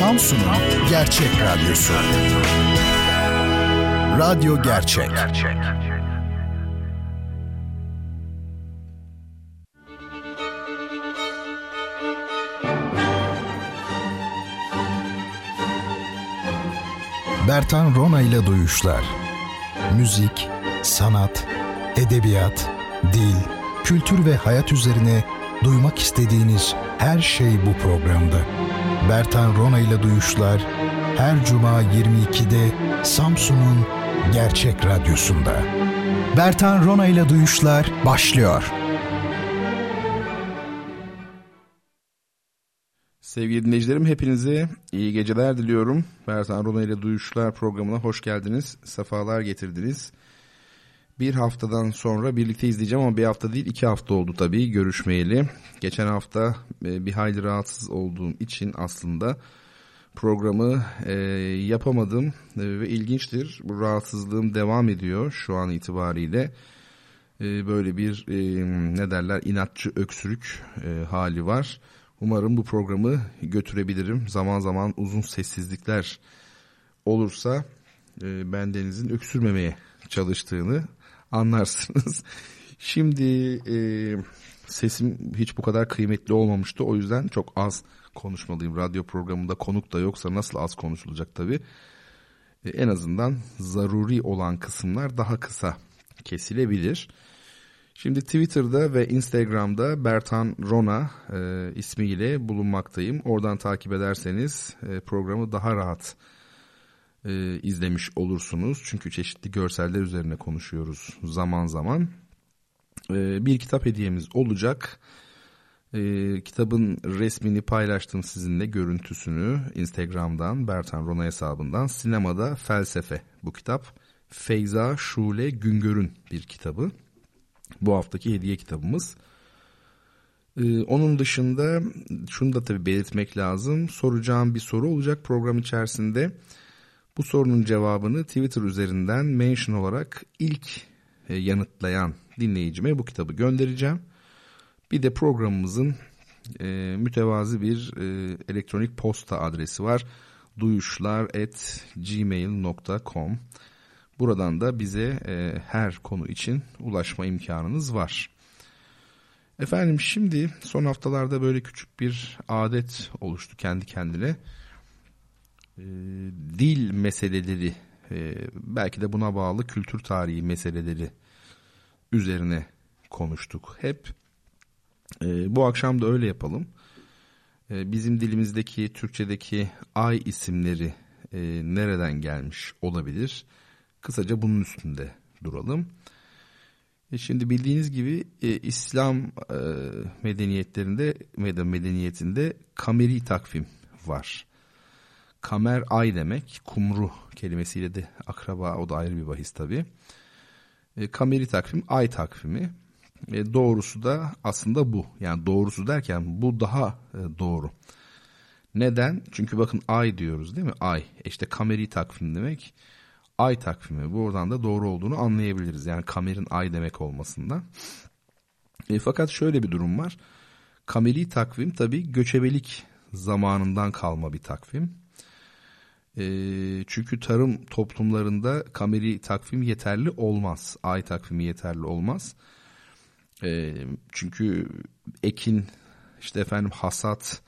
Samsun'un gerçek radyosu. Radyo Gerçek. Gerçek. Bertan Rona ile Duyuşlar Müzik, sanat, edebiyat, dil, kültür ve hayat üzerine duymak istediğiniz her şey bu programda. Bertan Rona ile Duyuşlar her cuma 22'de Samsun'un Gerçek Radyosu'nda. Bertan Rona ile Duyuşlar başlıyor. Sevgili dinleyicilerim hepinize iyi geceler diliyorum. Bertan Rona ile Duyuşlar programına hoş geldiniz. Sefalar getirdiniz. Bir haftadan sonra birlikte izleyeceğim ama bir hafta değil iki hafta oldu tabii görüşmeyeli. Geçen hafta e, bir hayli rahatsız olduğum için aslında programı e, yapamadım e, ve ilginçtir bu rahatsızlığım devam ediyor şu an itibariyle. Böyle bir ne derler inatçı öksürük hali var. Umarım bu programı götürebilirim. Zaman zaman uzun sessizlikler olursa e, ben Deniz'in öksürmemeye çalıştığını anlarsınız. Şimdi e, sesim hiç bu kadar kıymetli olmamıştı. O yüzden çok az konuşmalıyım. Radyo programında konuk da yoksa nasıl az konuşulacak tabii. E, en azından zaruri olan kısımlar daha kısa kesilebilir. Şimdi Twitter'da ve Instagram'da Bertan Rona e, ismiyle bulunmaktayım. Oradan takip ederseniz e, programı daha rahat e, izlemiş olursunuz. Çünkü çeşitli görseller üzerine konuşuyoruz zaman zaman. E, bir kitap hediyemiz olacak. E, kitabın resmini paylaştım sizinle görüntüsünü Instagram'dan Bertan Rona hesabından. Sinemada Felsefe bu kitap. Feyza Şule Güngör'ün bir kitabı. Bu haftaki hediye kitabımız. Ee, onun dışında şunu da tabii belirtmek lazım. Soracağım bir soru olacak program içerisinde. Bu sorunun cevabını Twitter üzerinden mention olarak ilk e, yanıtlayan dinleyicime bu kitabı göndereceğim. Bir de programımızın e, mütevazi bir e, elektronik posta adresi var. duyuşlar@gmail.com. Buradan da bize e, her konu için ulaşma imkanınız var. Efendim şimdi son haftalarda böyle küçük bir adet oluştu kendi kendine. E, dil meseleleri e, belki de buna bağlı kültür tarihi meseleleri üzerine konuştuk hep. E, bu akşam da öyle yapalım. E, bizim dilimizdeki Türkçedeki ay isimleri e, nereden gelmiş olabilir? Kısaca bunun üstünde duralım. E şimdi bildiğiniz gibi e, İslam e, medeniyetlerinde medeniyetinde kameri takvim var. Kamer ay demek. Kumru kelimesiyle de akraba o da ayrı bir bahis tabi. E, kameri takvim ay takvimi. E, doğrusu da aslında bu. Yani doğrusu derken bu daha e, doğru. Neden? Çünkü bakın ay diyoruz değil mi? Ay. E işte kameri takvim demek ay takvimi. Buradan da doğru olduğunu anlayabiliriz. Yani kamerin ay demek olmasından. E, fakat şöyle bir durum var. Kameri takvim tabi göçebelik zamanından kalma bir takvim. E, çünkü tarım toplumlarında kameri takvim yeterli olmaz. Ay takvimi yeterli olmaz. E, çünkü ekin, işte efendim hasat,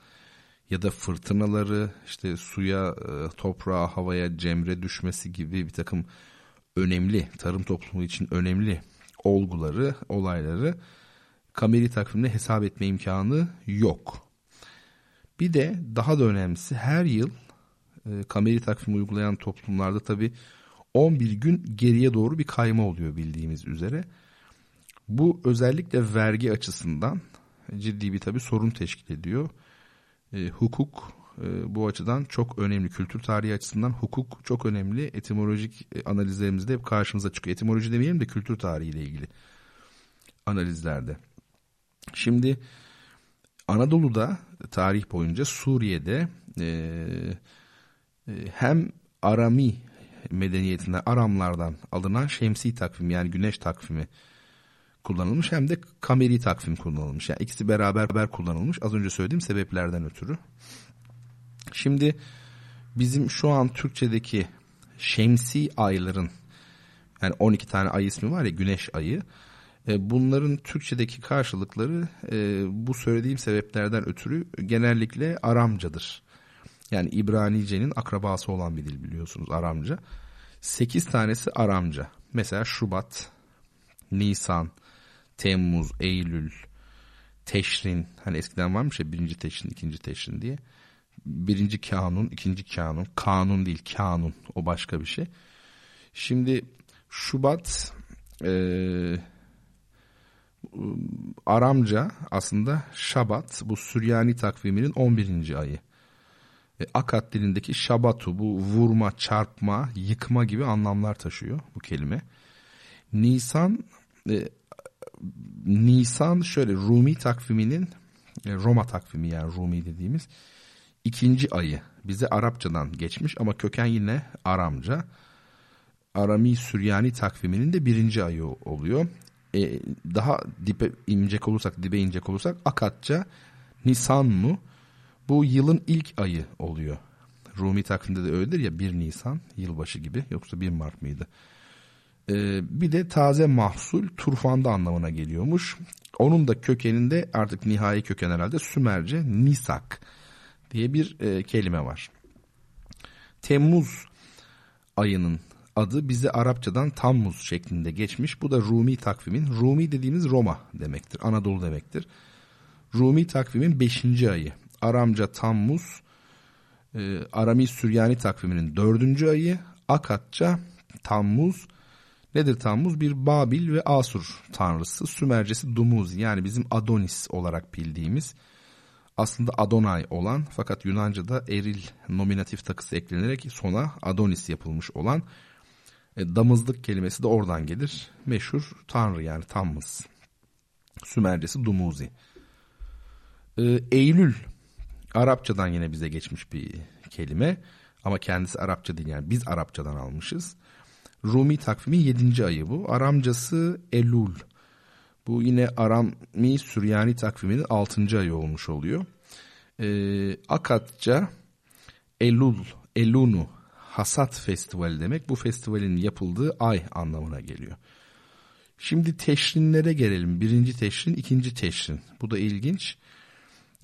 ya da fırtınaları işte suya, e, toprağa, havaya cemre düşmesi gibi bir takım önemli tarım toplumu için önemli olguları, olayları kameri takvimde hesap etme imkanı yok. Bir de daha da önemlisi her yıl e, kameri takvim uygulayan toplumlarda tabi 11 gün geriye doğru bir kayma oluyor bildiğimiz üzere. Bu özellikle vergi açısından ciddi bir tabi sorun teşkil ediyor e, hukuk e, bu açıdan çok önemli. Kültür tarihi açısından hukuk çok önemli. Etimolojik e, analizlerimizde hep karşımıza çıkıyor. Etimoloji demeyelim de kültür tarihiyle ilgili analizlerde. Şimdi Anadolu'da tarih boyunca Suriye'de e, hem Arami medeniyetinden Aramlardan alınan şemsi takvim yani güneş takvimi kullanılmış hem de kameri takvim kullanılmış. Yani ikisi beraber beraber kullanılmış az önce söylediğim sebeplerden ötürü. Şimdi bizim şu an Türkçedeki şemsi ayların yani 12 tane ay ismi var ya güneş ayı. E, bunların Türkçedeki karşılıkları e, bu söylediğim sebeplerden ötürü genellikle Aramcadır. Yani İbranice'nin akrabası olan bir dil biliyorsunuz Aramca. 8 tanesi Aramca. Mesela Şubat, Nisan, Temmuz, Eylül, Teşrin. Hani eskiden varmış ya birinci Teşrin, ikinci Teşrin diye. Birinci kanun, ikinci kanun. Kanun değil kanun. O başka bir şey. Şimdi Şubat e, Aramca aslında Şabat bu Süryani takviminin 11. ayı. E, Akat dilindeki şabatu bu vurma, çarpma, yıkma gibi anlamlar taşıyor bu kelime. Nisan e, Nisan şöyle Rumi takviminin e, Roma takvimi yani Rumi dediğimiz ikinci ayı. Bize Arapçadan geçmiş ama köken yine Aramca. Arami Süryani takviminin de birinci ayı oluyor. E, daha dibe inecek olursak, dibe inecek olursak Akatça Nisan mı? Bu yılın ilk ayı oluyor. Rumi takvimde de öyledir ya 1 Nisan yılbaşı gibi yoksa 1 Mart mıydı? Ee, bir de taze mahsul turfanda anlamına geliyormuş. Onun da kökeninde artık nihai köken herhalde Sümerce Nisak diye bir e, kelime var. Temmuz ayının adı bize Arapçadan Tammuz şeklinde geçmiş. Bu da Rumi takvimin, Rumi dediğimiz Roma demektir, Anadolu demektir. Rumi takvimin 5. ayı. Aramca Tammuz, e, Arami Süryani takviminin 4. ayı. Akatça Tammuz. Nedir Tammuz? Bir Babil ve Asur tanrısı. Sümercesi Dumuz yani bizim Adonis olarak bildiğimiz aslında Adonay olan fakat Yunanca'da eril nominatif takısı eklenerek sona Adonis yapılmış olan e, damızlık kelimesi de oradan gelir. Meşhur tanrı yani Tammuz. Sümercesi Dumuzi. E, Eylül Arapçadan yine bize geçmiş bir kelime ama kendisi Arapça değil yani biz Arapçadan almışız. Rumi takvimi 7. ayı bu. Aramcası Elul. Bu yine Arami Süryani takviminin 6. ayı olmuş oluyor. Ee, Akatça Elul, Elunu Hasat Festivali demek. Bu festivalin yapıldığı ay anlamına geliyor. Şimdi teşrinlere gelelim. Birinci teşrin, ikinci teşrin. Bu da ilginç.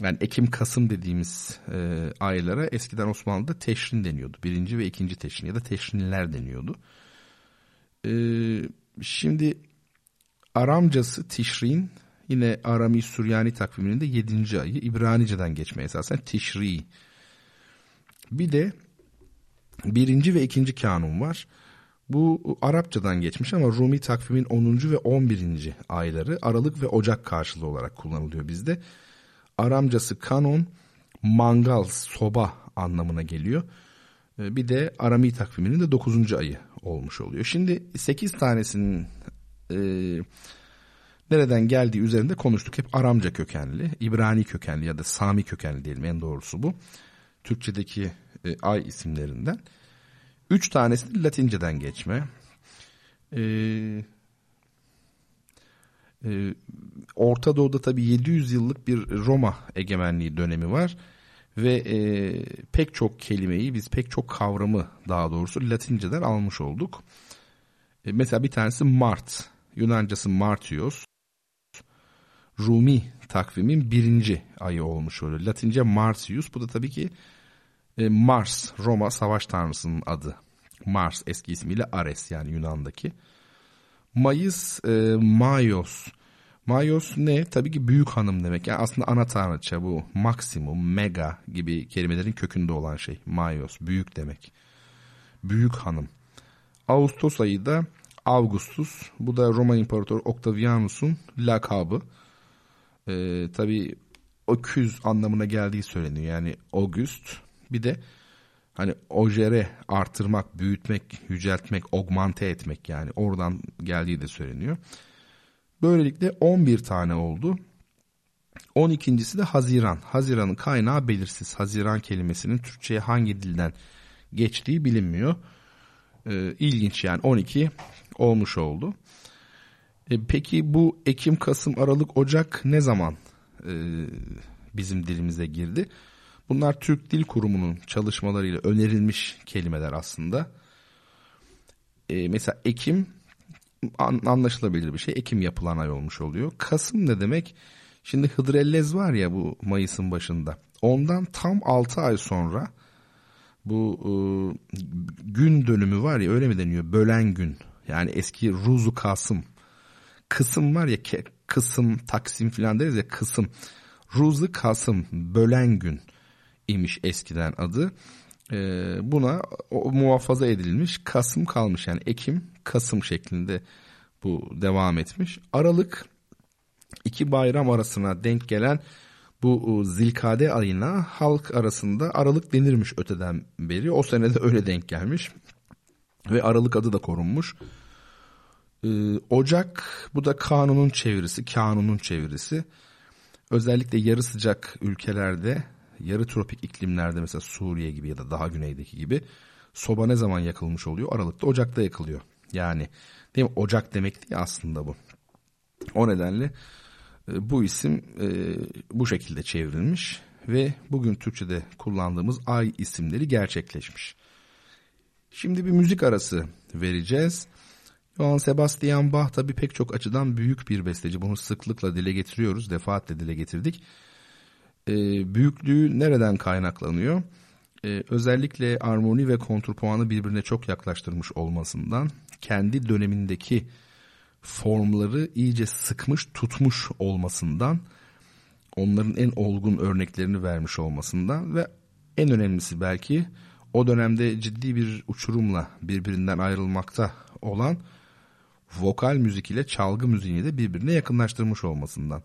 Yani Ekim-Kasım dediğimiz e, aylara eskiden Osmanlı'da teşrin deniyordu. Birinci ve ikinci teşrin ya da teşrinler deniyordu. E, şimdi Aramcası Tişrin yine Arami Süryani takviminin de yedinci ayı İbranice'den geçmeye esasen Tişri. Bir de birinci ve ikinci kanun var. Bu Arapçadan geçmiş ama Rumi takvimin 10. ve 11. ayları Aralık ve Ocak karşılığı olarak kullanılıyor bizde. Aramcası kanon, mangal, soba anlamına geliyor. Ee, bir de Arami takviminin de 9. ayı olmuş oluyor. Şimdi 8 tanesinin e, nereden geldiği üzerinde konuştuk. Hep Aramca kökenli, İbrani kökenli ya da Sami kökenli diyelim en doğrusu bu. Türkçedeki e, ay isimlerinden. Üç tanesi Latinceden geçme. Ee, e, Orta Doğu'da tabii 700 yıllık bir Roma egemenliği dönemi var. Ve e, pek çok kelimeyi biz pek çok kavramı daha doğrusu Latinceden almış olduk. E, mesela bir tanesi Mart. Yunancası Martios. Rumi takvimin birinci ayı olmuş oluyor. Latince Martius. Bu da tabii ki e, Mars, Roma savaş tanrısının adı. Mars eski ismiyle Ares yani Yunan'daki. Mayıs, e, Mayos. Mayos ne? Tabii ki büyük hanım demek. Yani aslında ana tanrıça bu. Maksimum, mega gibi kelimelerin kökünde olan şey. Mayos, büyük demek. Büyük hanım. Ağustos ayı da Augustus. Bu da Roma İmparatoru Octavianus'un lakabı. Ee, tabii öküz anlamına geldiği söyleniyor. Yani August. Bir de hani ojere artırmak, büyütmek, yüceltmek, augmente etmek yani oradan geldiği de söyleniyor. Böylelikle 11 tane oldu. 12.si de Haziran. Haziran'ın kaynağı belirsiz. Haziran kelimesinin Türkçe'ye hangi dilden geçtiği bilinmiyor. Ee, ilginç yani 12 olmuş oldu. Ee, peki bu Ekim, Kasım, Aralık, Ocak ne zaman e, bizim dilimize girdi? Bunlar Türk Dil Kurumu'nun çalışmalarıyla önerilmiş kelimeler aslında. Ee, mesela Ekim anlaşılabilir bir şey. Ekim yapılan ay olmuş oluyor. Kasım ne demek? Şimdi Hıdrellez var ya bu Mayıs'ın başında. Ondan tam 6 ay sonra bu e, gün dönümü var ya öyle mi deniyor? Bölen gün. Yani eski Ruzu Kasım. Kısım var ya kısım, taksim falan deriz ya kısım. Ruzu Kasım, bölen gün imiş eskiden adı. Ee, buna o, muhafaza edilmiş. Kasım kalmış yani Ekim, Kasım şeklinde bu devam etmiş. Aralık iki bayram arasına denk gelen bu zilkade ayına halk arasında Aralık denirmiş öteden beri. O senede öyle denk gelmiş ve Aralık adı da korunmuş. Ee, Ocak bu da kanunun çevirisi, kanunun çevirisi. Özellikle yarı sıcak ülkelerde, yarı tropik iklimlerde mesela Suriye gibi ya da daha güneydeki gibi soba ne zaman yakılmış oluyor? Aralıkta, Ocak'ta yakılıyor. Yani değil mi? Ocak demek değil aslında bu. O nedenle e, bu isim e, bu şekilde çevrilmiş ve bugün Türkçe'de kullandığımız ay isimleri gerçekleşmiş. Şimdi bir müzik arası vereceğiz. Johann Sebastian Bach tabi pek çok açıdan büyük bir besteci. Bunu sıklıkla dile getiriyoruz, defaatle dile getirdik. E, büyüklüğü nereden kaynaklanıyor? Özellikle armoni ve kontrpuanı birbirine çok yaklaştırmış olmasından, kendi dönemindeki formları iyice sıkmış tutmuş olmasından, onların en olgun örneklerini vermiş olmasından ve en önemlisi belki o dönemde ciddi bir uçurumla birbirinden ayrılmakta olan vokal müzik ile çalgı müziğini de birbirine yakınlaştırmış olmasından.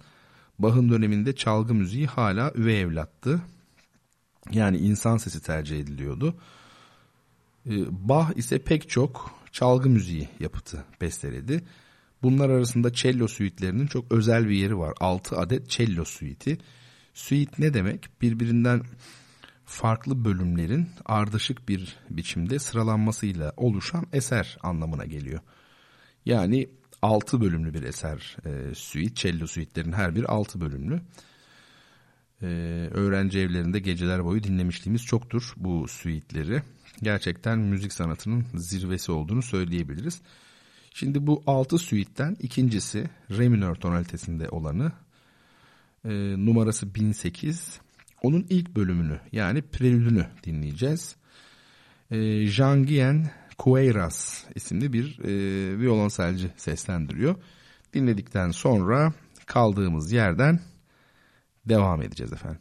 Bach'ın döneminde çalgı müziği hala üvey evlattı. Yani insan sesi tercih ediliyordu. Ee, Bach ise pek çok çalgı müziği yapıtı besteledi. Bunlar arasında cello suitlerinin çok özel bir yeri var. 6 adet cello suiti. Suite ne demek? Birbirinden farklı bölümlerin ardışık bir biçimde sıralanmasıyla oluşan eser anlamına geliyor. Yani 6 bölümlü bir eser e, suite, cello suitlerin her bir 6 bölümlü. E, öğrenci evlerinde geceler boyu dinlemişliğimiz çoktur bu suitleri. Gerçekten müzik sanatının zirvesi olduğunu söyleyebiliriz. Şimdi bu 6 suite'den ikincisi re minör tonalitesinde olanı e, numarası 1008. Onun ilk bölümünü yani prelüdünü dinleyeceğiz. E, Jean Guyen Cueiras isimli bir e, violonselci seslendiriyor. Dinledikten sonra kaldığımız yerden devam edeceğiz efendim.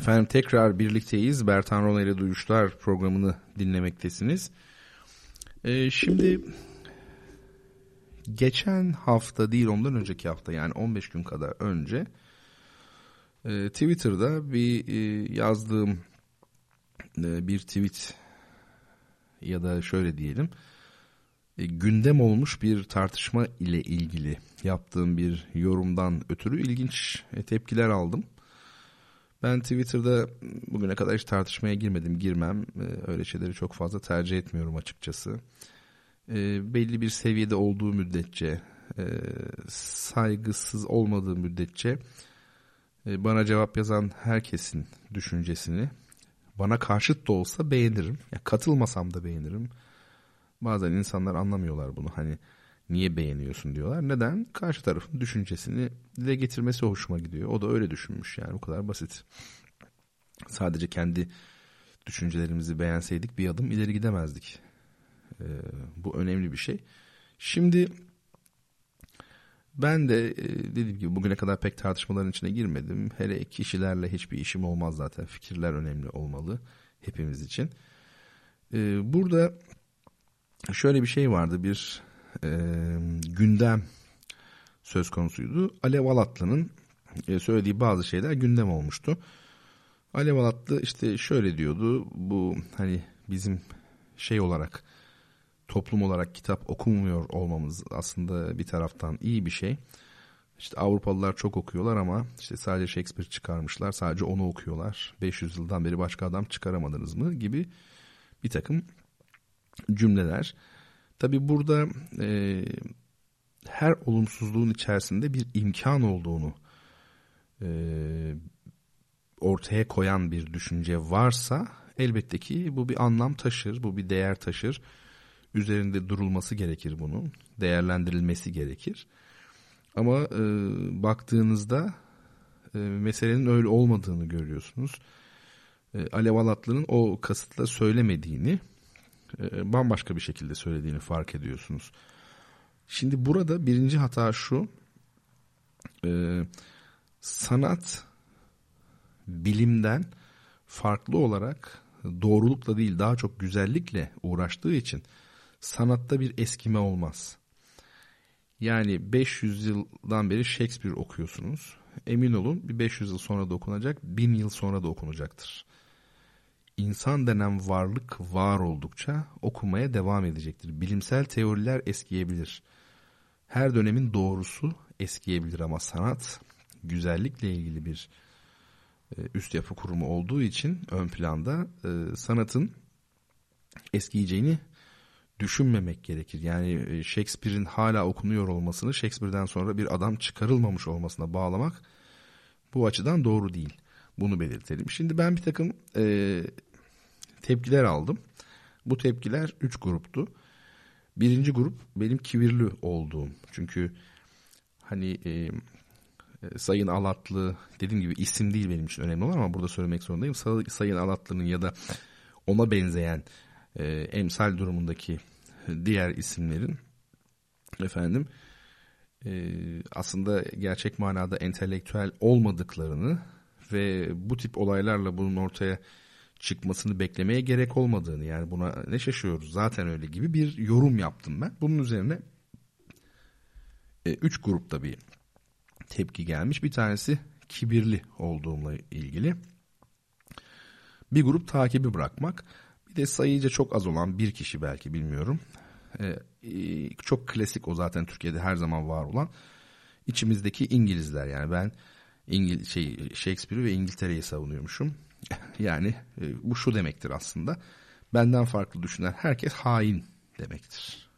Efendim tekrar birlikteyiz. Bertan Rona ile Duyuşlar programını dinlemektesiniz. Ee, şimdi geçen hafta değil ondan önceki hafta yani 15 gün kadar önce e, Twitter'da bir e, yazdığım e, bir tweet ya da şöyle diyelim e, gündem olmuş bir tartışma ile ilgili yaptığım bir yorumdan ötürü ilginç e, tepkiler aldım. Ben Twitter'da bugüne kadar hiç tartışmaya girmedim, girmem. E, öyle şeyleri çok fazla tercih etmiyorum açıkçası. Belli bir seviyede olduğu müddetçe, saygısız olmadığı müddetçe bana cevap yazan herkesin düşüncesini bana karşıt da olsa beğenirim. Ya katılmasam da beğenirim. Bazen insanlar anlamıyorlar bunu. Hani niye beğeniyorsun diyorlar. Neden? Karşı tarafın düşüncesini dile getirmesi hoşuma gidiyor. O da öyle düşünmüş yani bu kadar basit. Sadece kendi düşüncelerimizi beğenseydik bir adım ileri gidemezdik. Ee, bu önemli bir şey. Şimdi ben de e, dediğim gibi bugüne kadar pek tartışmaların içine girmedim. Hele kişilerle hiçbir işim olmaz zaten. Fikirler önemli olmalı hepimiz için. Ee, burada şöyle bir şey vardı bir e, gündem söz konusuydu. Alev Alatlı'nın e, söylediği bazı şeyler gündem olmuştu. Alev Alatlı işte şöyle diyordu bu hani bizim şey olarak toplum olarak kitap okumuyor olmamız aslında bir taraftan iyi bir şey. İşte Avrupalılar çok okuyorlar ama işte sadece Shakespeare çıkarmışlar. Sadece onu okuyorlar. 500 yıldan beri başka adam çıkaramadınız mı gibi bir takım cümleler. Tabi burada e, her olumsuzluğun içerisinde bir imkan olduğunu e, ortaya koyan bir düşünce varsa elbette ki bu bir anlam taşır, bu bir değer taşır. Üzerinde durulması gerekir bunun, değerlendirilmesi gerekir. Ama e, baktığınızda e, meselenin öyle olmadığını görüyorsunuz. E, Alev Alatlı'nın o kasıtla söylemediğini e, bambaşka bir şekilde söylediğini fark ediyorsunuz. Şimdi burada birinci hata şu. E, sanat bilimden farklı olarak doğrulukla değil daha çok güzellikle uğraştığı için sanatta bir eskime olmaz. Yani 500 yıldan beri Shakespeare okuyorsunuz. Emin olun bir 500 yıl sonra da okunacak, 1000 yıl sonra da okunacaktır insan denen varlık var oldukça okumaya devam edecektir. Bilimsel teoriler eskiyebilir. Her dönemin doğrusu eskiyebilir ama sanat güzellikle ilgili bir e, üst yapı kurumu olduğu için ön planda e, sanatın eskiyeceğini düşünmemek gerekir. Yani e, Shakespeare'in hala okunuyor olmasını Shakespeare'den sonra bir adam çıkarılmamış olmasına bağlamak bu açıdan doğru değil. Bunu belirtelim. Şimdi ben bir takım e, tepkiler aldım. Bu tepkiler üç gruptu. Birinci grup benim kibirli olduğum. Çünkü hani e, e, Sayın Alatlı dediğim gibi isim değil benim için önemli olan ama burada söylemek zorundayım. Sayın Alatlı'nın ya da ona benzeyen e, emsal durumundaki diğer isimlerin efendim e, aslında gerçek manada entelektüel olmadıklarını ve bu tip olaylarla bunun ortaya çıkmasını beklemeye gerek olmadığını yani buna ne şaşıyoruz zaten öyle gibi bir yorum yaptım ben. Bunun üzerine e, üç grupta bir tepki gelmiş. Bir tanesi kibirli olduğumla ilgili. Bir grup takibi bırakmak. Bir de sayıca çok az olan bir kişi belki bilmiyorum. Ee, çok klasik o zaten Türkiye'de her zaman var olan içimizdeki İngilizler yani ben İngil şey Shakespeare ve İngiltere'yi savunuyormuşum. yani e, bu şu demektir aslında. Benden farklı düşünen herkes hain demektir.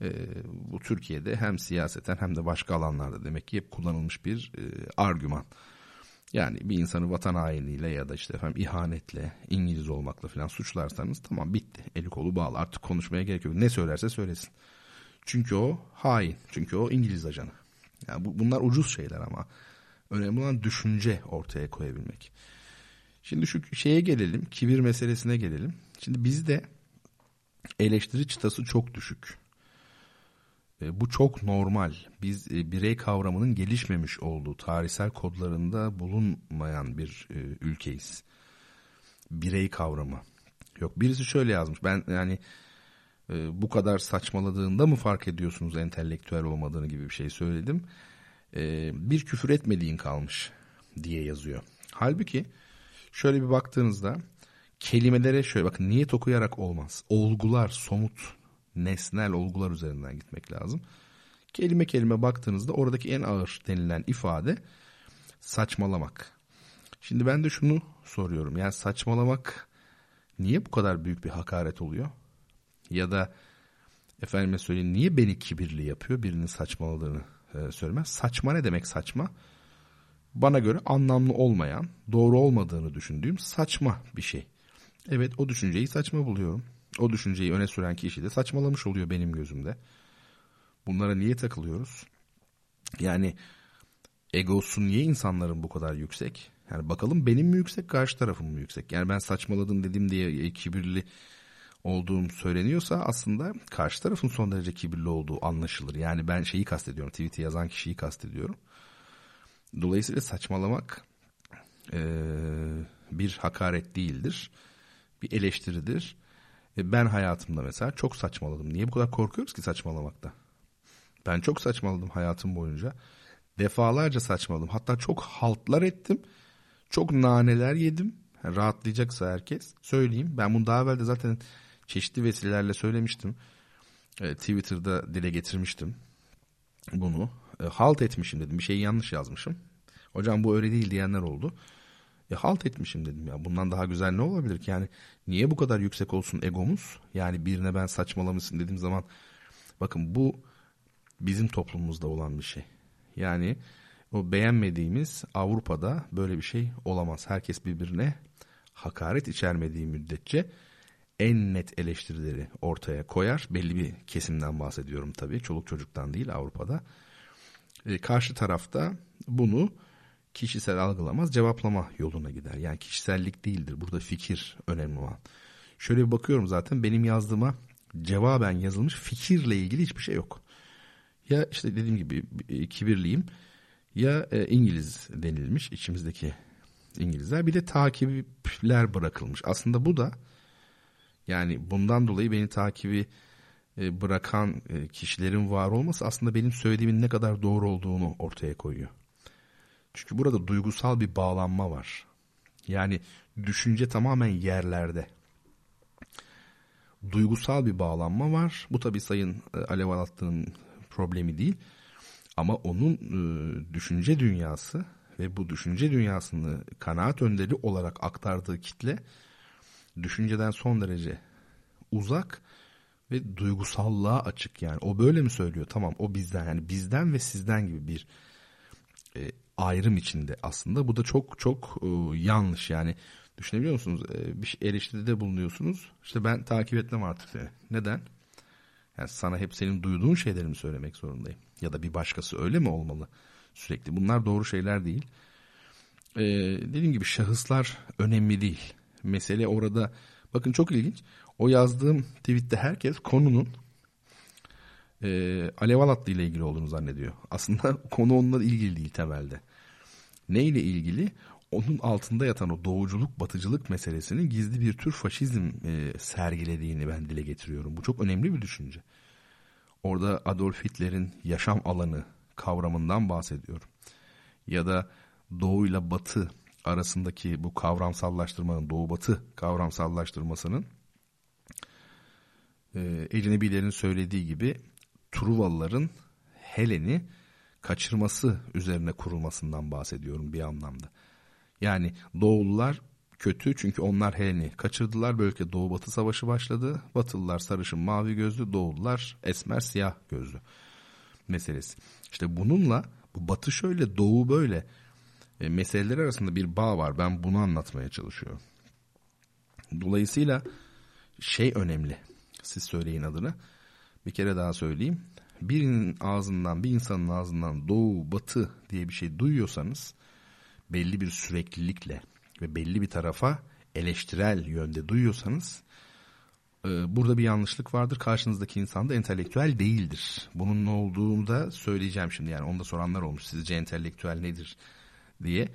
E, bu Türkiye'de hem siyaseten hem de başka alanlarda demek ki hep kullanılmış bir e, argüman. Yani bir insanı vatan hainliğiyle ya da işte efendim ihanetle, İngiliz olmakla falan suçlarsanız tamam bitti. Eli kolu bağlı. Artık konuşmaya gerek yok. Ne söylerse söylesin. Çünkü o hain. Çünkü o İngiliz ajanı. Yani bu, bunlar ucuz şeyler ama önemli olan düşünce ortaya koyabilmek. Şimdi şu şeye gelelim, kibir meselesine gelelim. Şimdi bizde eleştiri çıtası çok düşük. E, bu çok normal. Biz e, birey kavramının gelişmemiş olduğu tarihsel kodlarında bulunmayan bir e, ülkeyiz. Birey kavramı. Yok birisi şöyle yazmış. Ben yani bu kadar saçmaladığında mı fark ediyorsunuz entelektüel olmadığını gibi bir şey söyledim. Bir küfür etmediğin kalmış diye yazıyor. Halbuki şöyle bir baktığınızda kelimelere şöyle bakın niyet okuyarak olmaz. Olgular, somut nesnel olgular üzerinden gitmek lazım. Kelime kelime baktığınızda oradaki en ağır denilen ifade saçmalamak. Şimdi ben de şunu soruyorum. Yani saçmalamak niye bu kadar büyük bir hakaret oluyor? Ya da efendime söyleyeyim niye beni kibirli yapıyor birinin saçmaladığını e, söylemez. Saçma ne demek saçma? Bana göre anlamlı olmayan, doğru olmadığını düşündüğüm saçma bir şey. Evet o düşünceyi saçma buluyorum. O düşünceyi öne süren kişi de saçmalamış oluyor benim gözümde. Bunlara niye takılıyoruz? Yani egosu niye insanların bu kadar yüksek? Yani bakalım benim mi yüksek, karşı tarafım mı yüksek? Yani ben saçmaladım dedim diye kibirli olduğum söyleniyorsa aslında karşı tarafın son derece kibirli olduğu anlaşılır. Yani ben şeyi kastediyorum, tweet'i yazan kişiyi kastediyorum. Dolayısıyla saçmalamak e, bir hakaret değildir, bir eleştiridir. E ben hayatımda mesela çok saçmaladım. Niye bu kadar korkuyoruz ki saçmalamakta? Ben çok saçmaladım hayatım boyunca. Defalarca saçmaladım. Hatta çok haltlar ettim. Çok naneler yedim. Yani rahatlayacaksa herkes söyleyeyim. Ben bunu daha evvel de zaten çeşitli vesilelerle söylemiştim. E, Twitter'da dile getirmiştim bunu. E, halt etmişim dedim. Bir şeyi yanlış yazmışım. Hocam bu öyle değil diyenler oldu. E halt etmişim dedim ya. Bundan daha güzel ne olabilir ki? Yani niye bu kadar yüksek olsun egomuz? Yani birine ben saçmalamışsın dediğim zaman bakın bu bizim toplumumuzda olan bir şey. Yani o beğenmediğimiz Avrupa'da böyle bir şey olamaz. Herkes birbirine hakaret içermediği müddetçe en net eleştirileri ortaya koyar. Belli bir kesimden bahsediyorum tabii. Çoluk çocuktan değil Avrupa'da. E, karşı tarafta bunu kişisel algılamaz cevaplama yoluna gider. Yani kişisellik değildir. Burada fikir önemli olan. Şöyle bir bakıyorum zaten benim yazdığıma cevaben yazılmış fikirle ilgili hiçbir şey yok. Ya işte dediğim gibi kibirliyim ya e, İngiliz denilmiş içimizdeki İngilizler bir de takipler bırakılmış. Aslında bu da yani bundan dolayı beni takibi e, bırakan e, kişilerin var olması aslında benim söylediğimin ne kadar doğru olduğunu ortaya koyuyor. Çünkü burada duygusal bir bağlanma var. Yani düşünce tamamen yerlerde. Duygusal bir bağlanma var. Bu tabi Sayın e, Alev Alatlı'nın problemi değil. Ama onun e, düşünce dünyası ve bu düşünce dünyasını kanaat önderi olarak aktardığı kitle düşünceden son derece uzak ve duygusallığa açık yani. O böyle mi söylüyor? Tamam o bizden yani bizden ve sizden gibi bir e, ayrım içinde aslında. Bu da çok çok e, yanlış yani. Düşünebiliyor musunuz? E, bir şey, eleştiride bulunuyorsunuz. İşte ben takip etmem artık seni. Neden? Yani sana hep senin duyduğun şeyleri mi söylemek zorundayım? Ya da bir başkası öyle mi olmalı sürekli? Bunlar doğru şeyler değil. Ee, dediğim gibi şahıslar önemli değil. Mesele orada bakın çok ilginç. O yazdığım tweette herkes konunun e, Alev Alatlı ile ilgili olduğunu zannediyor. Aslında konu onunla ilgili değil temelde. Ne ile ilgili? Onun altında yatan o doğuculuk, batıcılık meselesinin gizli bir tür faşizm e, sergilediğini ben dile getiriyorum. Bu çok önemli bir düşünce. Orada Adolf Hitler'in yaşam alanı kavramından bahsediyorum. Ya da doğu ile batı arasındaki bu kavramsallaştırmanın, doğu batı kavramsallaştırmasının e, ecnebilerin söylediği gibi Truvalıların Helen'i kaçırması üzerine kurulmasından bahsediyorum bir anlamda. Yani Doğulular kötü çünkü onlar Helen'i kaçırdılar. Böylelikle Doğu Batı Savaşı başladı. Batılılar sarışın mavi gözlü, Doğulular esmer siyah gözlü meselesi. İşte bununla bu Batı şöyle, Doğu böyle e, meseleler arasında bir bağ var. Ben bunu anlatmaya çalışıyorum. Dolayısıyla şey önemli. Siz söyleyin adını. Bir kere daha söyleyeyim. Birinin ağzından, bir insanın ağzından doğu, batı diye bir şey duyuyorsanız belli bir süreklilikle ve belli bir tarafa eleştirel yönde duyuyorsanız Ee, burada bir yanlışlık vardır. Karşınızdaki insan da entelektüel değildir. Bunun ne olduğunu da söyleyeceğim şimdi. Yani onu da soranlar olmuş. Sizce entelektüel nedir diye.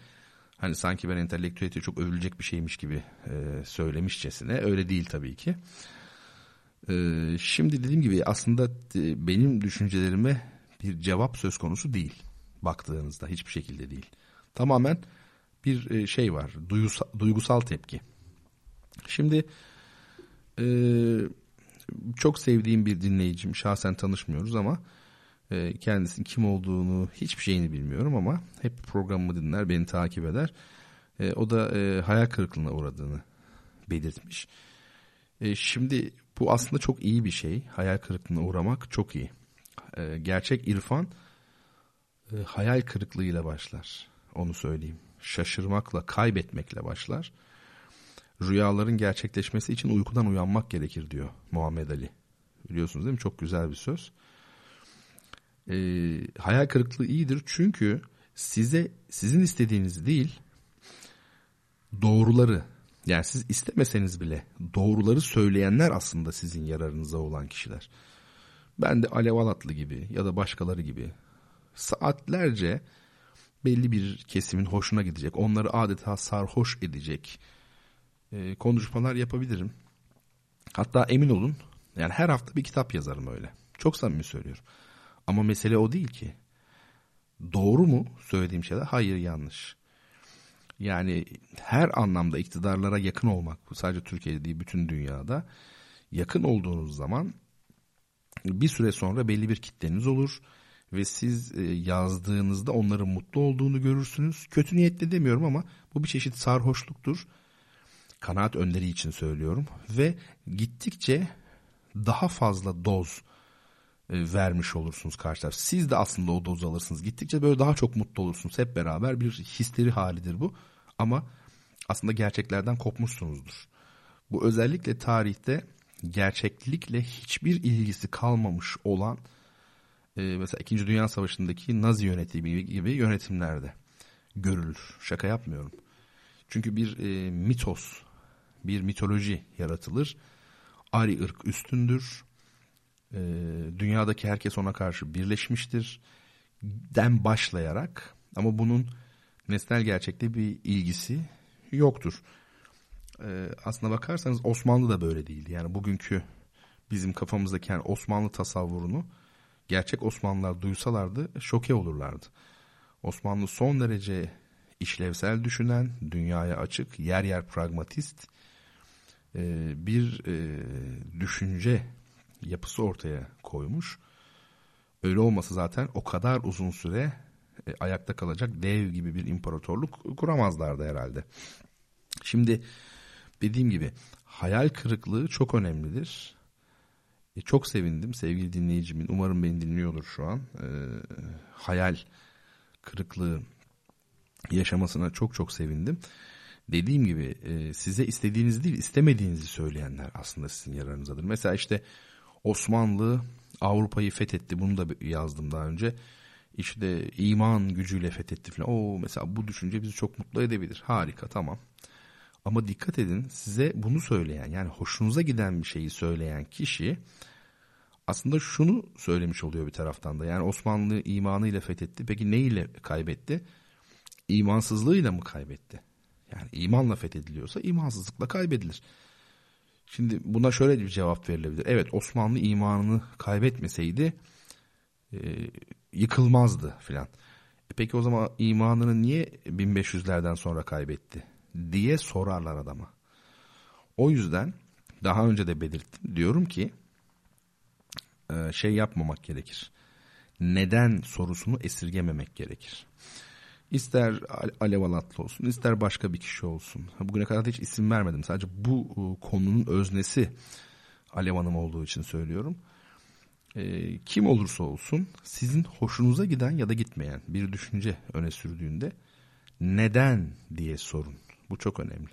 Hani sanki ben entelektüelite çok övülecek bir şeymiş gibi e, söylemişçesine. Öyle değil tabii ki. E, şimdi dediğim gibi aslında e, benim düşüncelerime bir cevap söz konusu değil. Baktığınızda hiçbir şekilde değil. Tamamen bir e, şey var. Duygusal, duygusal tepki. Şimdi e, çok sevdiğim bir dinleyicim. Şahsen tanışmıyoruz ama kendisinin kim olduğunu hiçbir şeyini bilmiyorum ama hep programımı dinler, beni takip eder. O da hayal kırıklığına uğradığını belirtmiş. Şimdi bu aslında çok iyi bir şey. Hayal kırıklığına uğramak çok iyi. E, gerçek irfan e, hayal kırıklığıyla başlar. Onu söyleyeyim. Şaşırmakla, kaybetmekle başlar. Rüyaların gerçekleşmesi için uykudan uyanmak gerekir diyor Muhammed Ali. Biliyorsunuz değil mi? Çok güzel bir söz. E, hayal kırıklığı iyidir çünkü size sizin istediğiniz değil doğruları yani siz istemeseniz bile doğruları söyleyenler aslında sizin yararınıza olan kişiler. Ben de Alev Alatlı gibi ya da başkaları gibi saatlerce belli bir kesimin hoşuna gidecek, onları adeta sarhoş edecek e, konuşmalar yapabilirim. Hatta emin olun yani her hafta bir kitap yazarım öyle. Çok samimi söylüyorum. Ama mesele o değil ki. Doğru mu söylediğim şeyler? Hayır yanlış. Yani her anlamda iktidarlara yakın olmak, sadece Türkiye'de değil bütün dünyada yakın olduğunuz zaman bir süre sonra belli bir kitleniz olur ve siz e, yazdığınızda onların mutlu olduğunu görürsünüz. Kötü niyetle demiyorum ama bu bir çeşit sarhoşluktur. Kanaat önderi için söylüyorum ve gittikçe daha fazla doz vermiş olursunuz karşı taraf. Siz de aslında o dozu alırsınız. Gittikçe böyle daha çok mutlu olursunuz. Hep beraber bir histeri halidir bu. Ama aslında gerçeklerden kopmuşsunuzdur. Bu özellikle tarihte gerçeklikle hiçbir ilgisi kalmamış olan e, mesela 2. Dünya Savaşı'ndaki Nazi yönetimi gibi yönetimlerde görülür. Şaka yapmıyorum. Çünkü bir e, mitos, bir mitoloji yaratılır. Ari ırk üstündür. E, dünyadaki herkes ona karşı birleşmiştir. Den başlayarak ama bunun nesnel gerçekte bir ilgisi yoktur e, aslına bakarsanız Osmanlı da böyle değildi. Yani bugünkü bizim kafamızdaki yani Osmanlı tasavvurunu gerçek Osmanlılar duysalardı şoke olurlardı. Osmanlı son derece işlevsel düşünen, dünyaya açık, yer yer pragmatist e, bir e, düşünce yapısı ortaya koymuş. Öyle olmasa zaten o kadar uzun süre e, ayakta kalacak dev gibi bir imparatorluk kuramazlardı herhalde. Şimdi dediğim gibi hayal kırıklığı çok önemlidir. E, çok sevindim sevgili dinleyicimin. Umarım beni dinliyordur şu an. E, hayal kırıklığı yaşamasına çok çok sevindim. Dediğim gibi e, size istediğiniz değil istemediğinizi söyleyenler aslında sizin yararınızadır. Mesela işte Osmanlı Avrupa'yı fethetti. Bunu da yazdım daha önce. İşte iman gücüyle fethetti falan. O mesela bu düşünce bizi çok mutlu edebilir. Harika tamam. Ama dikkat edin size bunu söyleyen yani hoşunuza giden bir şeyi söyleyen kişi aslında şunu söylemiş oluyor bir taraftan da. Yani Osmanlı imanıyla fethetti. Peki ne ile kaybetti? İmansızlığıyla mı kaybetti? Yani imanla fethediliyorsa imansızlıkla kaybedilir. Şimdi buna şöyle bir cevap verilebilir. Evet Osmanlı imanını kaybetmeseydi e, yıkılmazdı filan. E peki o zaman imanını niye 1500'lerden sonra kaybetti? diye sorarlar adama. O yüzden daha önce de belirttim diyorum ki e, şey yapmamak gerekir. Neden sorusunu esirgememek gerekir. İster Alev Alatlı olsun, ister başka bir kişi olsun. Bugüne kadar hiç isim vermedim. Sadece bu e, konunun öznesi Alev Hanım olduğu için söylüyorum. E, kim olursa olsun sizin hoşunuza giden ya da gitmeyen bir düşünce öne sürdüğünde neden diye sorun. Bu çok önemli.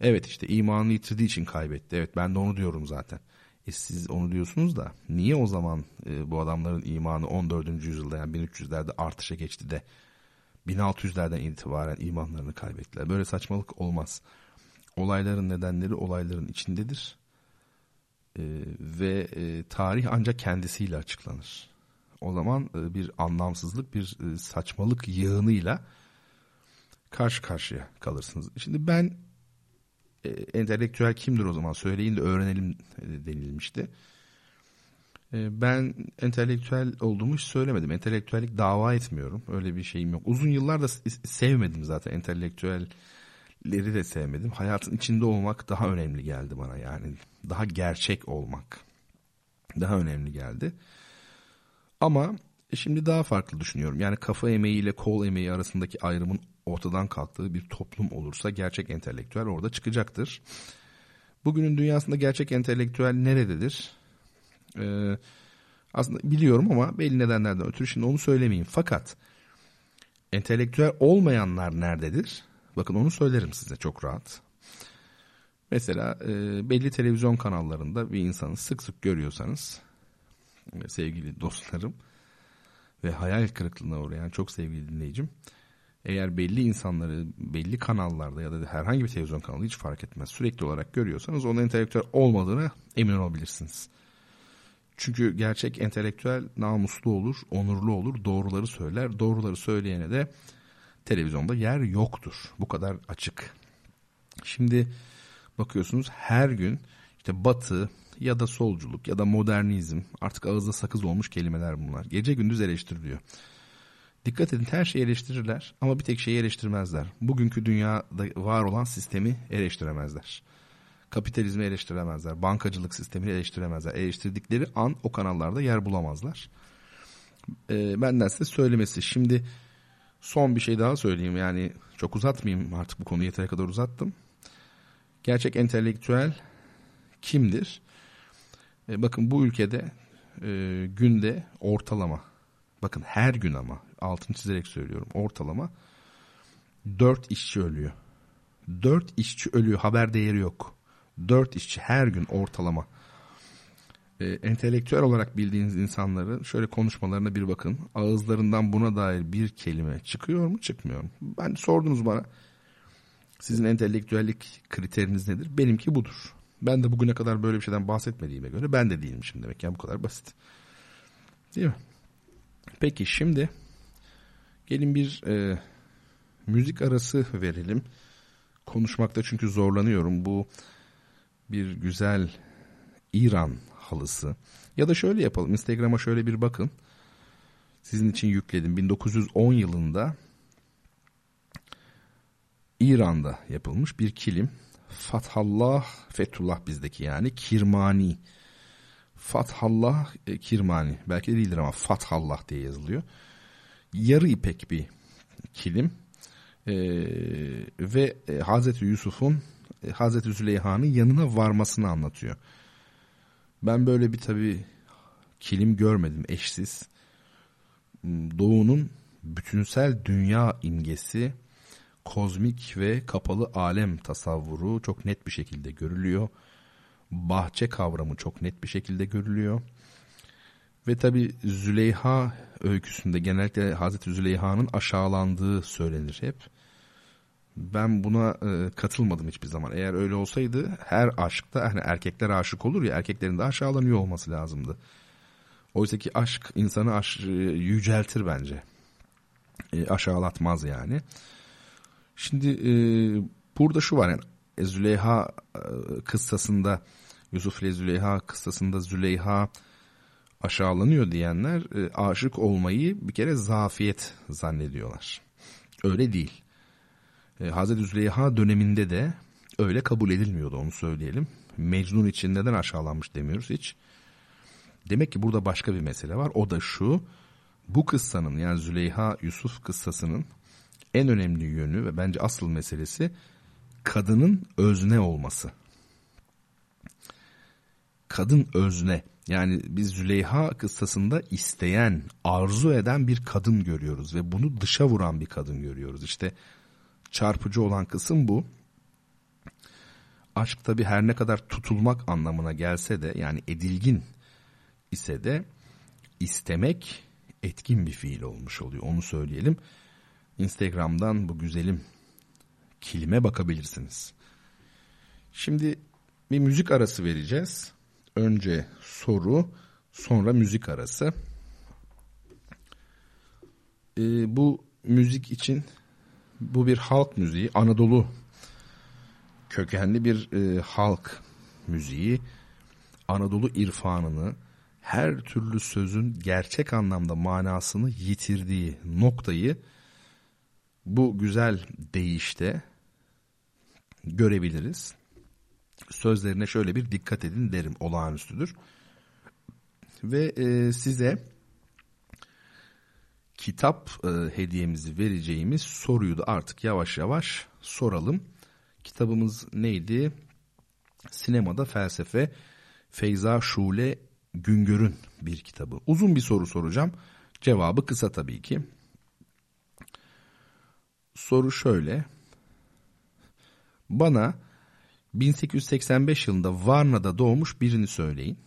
Evet işte imanını yitirdiği için kaybetti. Evet ben de onu diyorum zaten. E siz onu diyorsunuz da niye o zaman e, bu adamların imanı 14. yüzyılda yani 1300'lerde artışa geçti de 1600'lerden itibaren imanlarını kaybettiler. Böyle saçmalık olmaz. Olayların nedenleri olayların içindedir. ve e, tarih ancak kendisiyle açıklanır. O zaman e, bir anlamsızlık, bir e, saçmalık yığınıyla karşı karşıya kalırsınız. Şimdi ben e, entelektüel kimdir o zaman söyleyin de öğrenelim e, denilmişti. E, ben entelektüel olduğumu hiç söylemedim. Entelektüellik dava etmiyorum. Öyle bir şeyim yok. Uzun yıllar da sevmedim zaten entelektüelleri de sevmedim. Hayatın içinde olmak daha önemli geldi bana yani. Daha gerçek olmak daha önemli geldi. Ama şimdi daha farklı düşünüyorum. Yani kafa emeği ile kol emeği arasındaki ayrımın ortadan kalktığı bir toplum olursa gerçek entelektüel orada çıkacaktır. Bugünün dünyasında gerçek entelektüel nerededir? Ee, aslında biliyorum ama belli nedenlerden ötürü şimdi onu söylemeyeyim. Fakat entelektüel olmayanlar nerededir? Bakın onu söylerim size çok rahat. Mesela e, belli televizyon kanallarında bir insanı sık sık görüyorsanız e, sevgili dostlarım ve hayal kırıklığına uğrayan çok sevgili dinleyicim eğer belli insanları belli kanallarda ya da herhangi bir televizyon kanalı hiç fark etmez sürekli olarak görüyorsanız onun entelektüel olmadığını emin olabilirsiniz. Çünkü gerçek entelektüel namuslu olur, onurlu olur, doğruları söyler. Doğruları söyleyene de televizyonda yer yoktur. Bu kadar açık. Şimdi bakıyorsunuz her gün işte batı ya da solculuk ya da modernizm artık ağızda sakız olmuş kelimeler bunlar. Gece gündüz eleştiriliyor. Dikkat edin her şeyi eleştirirler ama bir tek şeyi eleştirmezler. Bugünkü dünyada var olan sistemi eleştiremezler. Kapitalizmi eleştiremezler. Bankacılık sistemini eleştiremezler. Eleştirdikleri an o kanallarda yer bulamazlar. E, benden size söylemesi. Şimdi son bir şey daha söyleyeyim. Yani çok uzatmayayım artık bu konuyu yeteri kadar uzattım. Gerçek entelektüel kimdir? E, bakın bu ülkede e, günde ortalama bakın her gün ama altını çizerek söylüyorum ortalama dört işçi ölüyor. Dört işçi ölüyor haber değeri yok. Dört işçi her gün ortalama. E, entelektüel olarak bildiğiniz insanların şöyle konuşmalarına bir bakın. Ağızlarından buna dair bir kelime çıkıyor mu çıkmıyor mu? Ben sordunuz bana. Sizin entelektüellik kriteriniz nedir? Benimki budur. Ben de bugüne kadar böyle bir şeyden bahsetmediğime göre ben de değilmişim demek. Yani bu kadar basit. Değil mi? Peki şimdi gelin bir e, müzik arası verelim. Konuşmakta çünkü zorlanıyorum. Bu bir güzel İran halısı. Ya da şöyle yapalım. Instagram'a şöyle bir bakın. Sizin için yükledim. 1910 yılında İran'da yapılmış bir kilim. Fathallah, Fethullah bizdeki yani Kirmani. Fathallah e, Kirmani. Belki de değildir ama Fathallah diye yazılıyor. Yarı ipek bir kilim. Ee, ve e, Hazreti Yusuf'un Hazreti Züleyha'nın yanına varmasını anlatıyor. Ben böyle bir tabi kilim görmedim eşsiz. Doğu'nun bütünsel dünya imgesi kozmik ve kapalı alem tasavvuru çok net bir şekilde görülüyor. Bahçe kavramı çok net bir şekilde görülüyor. Ve tabi Züleyha öyküsünde genellikle Hazreti Züleyha'nın aşağılandığı söylenir hep. Ben buna e, katılmadım hiçbir zaman. Eğer öyle olsaydı her aşkta hani erkekler aşık olur ya erkeklerin de aşağılanıyor olması lazımdı. Oysa ki aşk insanı aş, e, yüceltir bence. E, aşağılatmaz yani. Şimdi e, burada şu var yani e, Züleyha e, kıssasında Yusuf ile Züleyha kıssasında Züleyha aşağılanıyor diyenler e, aşık olmayı bir kere zafiyet zannediyorlar. Öyle değil. E, Hazreti Züleyha döneminde de öyle kabul edilmiyordu onu söyleyelim. Mecnun için neden aşağılanmış demiyoruz hiç. Demek ki burada başka bir mesele var. O da şu. Bu kıssanın yani Züleyha Yusuf kıssasının en önemli yönü ve bence asıl meselesi kadının özne olması. Kadın özne. Yani biz Züleyha kıssasında isteyen, arzu eden bir kadın görüyoruz ve bunu dışa vuran bir kadın görüyoruz. İşte çarpıcı olan kısım bu. Aşk tabi her ne kadar tutulmak anlamına gelse de yani edilgin ise de istemek etkin bir fiil olmuş oluyor. Onu söyleyelim. Instagram'dan bu güzelim kilime bakabilirsiniz. Şimdi bir müzik arası vereceğiz. Önce soru, sonra müzik arası. Ee, bu müzik için bu bir halk müziği, Anadolu kökenli bir e, halk müziği. Anadolu irfanını, her türlü sözün gerçek anlamda manasını yitirdiği noktayı bu güzel deyişte görebiliriz. Sözlerine şöyle bir dikkat edin derim olağanüstüdür. Ve e, size kitap e, hediyemizi vereceğimiz soruyu da artık yavaş yavaş soralım. Kitabımız neydi? Sinemada Felsefe Feyza Şule Güngör'ün bir kitabı. Uzun bir soru soracağım. Cevabı kısa tabii ki. Soru şöyle. Bana 1885 yılında Varna'da doğmuş birini söyleyin.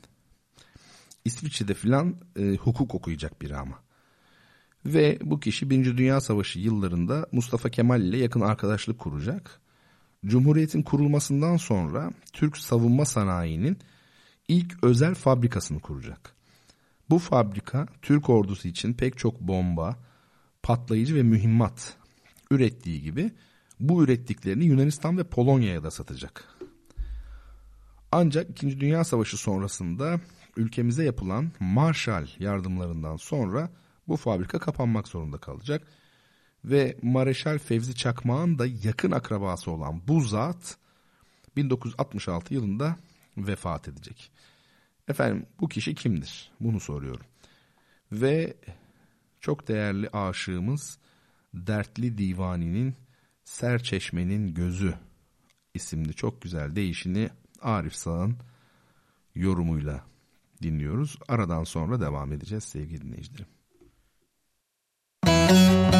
İsviçre'de filan e, hukuk okuyacak biri ama. Ve bu kişi Birinci Dünya Savaşı yıllarında Mustafa Kemal ile yakın arkadaşlık kuracak. Cumhuriyetin kurulmasından sonra Türk savunma sanayinin ilk özel fabrikasını kuracak. Bu fabrika Türk ordusu için pek çok bomba, patlayıcı ve mühimmat ürettiği gibi bu ürettiklerini Yunanistan ve Polonya'ya da satacak. Ancak İkinci Dünya Savaşı sonrasında ülkemize yapılan Marshall yardımlarından sonra bu fabrika kapanmak zorunda kalacak. Ve Mareşal Fevzi Çakmağ'ın da yakın akrabası olan bu zat 1966 yılında vefat edecek. Efendim bu kişi kimdir? Bunu soruyorum. Ve çok değerli aşığımız Dertli Divani'nin Serçeşme'nin Gözü isimli çok güzel değişini Arif Sağ'ın yorumuyla dinliyoruz. Aradan sonra devam edeceğiz sevgili dinleyicilerim. Música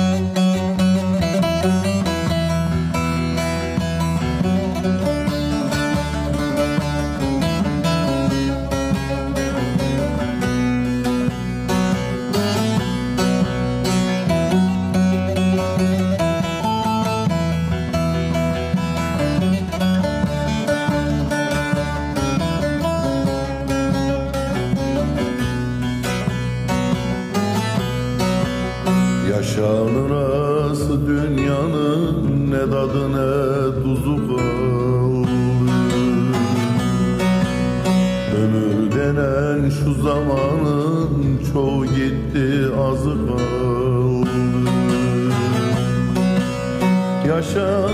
show.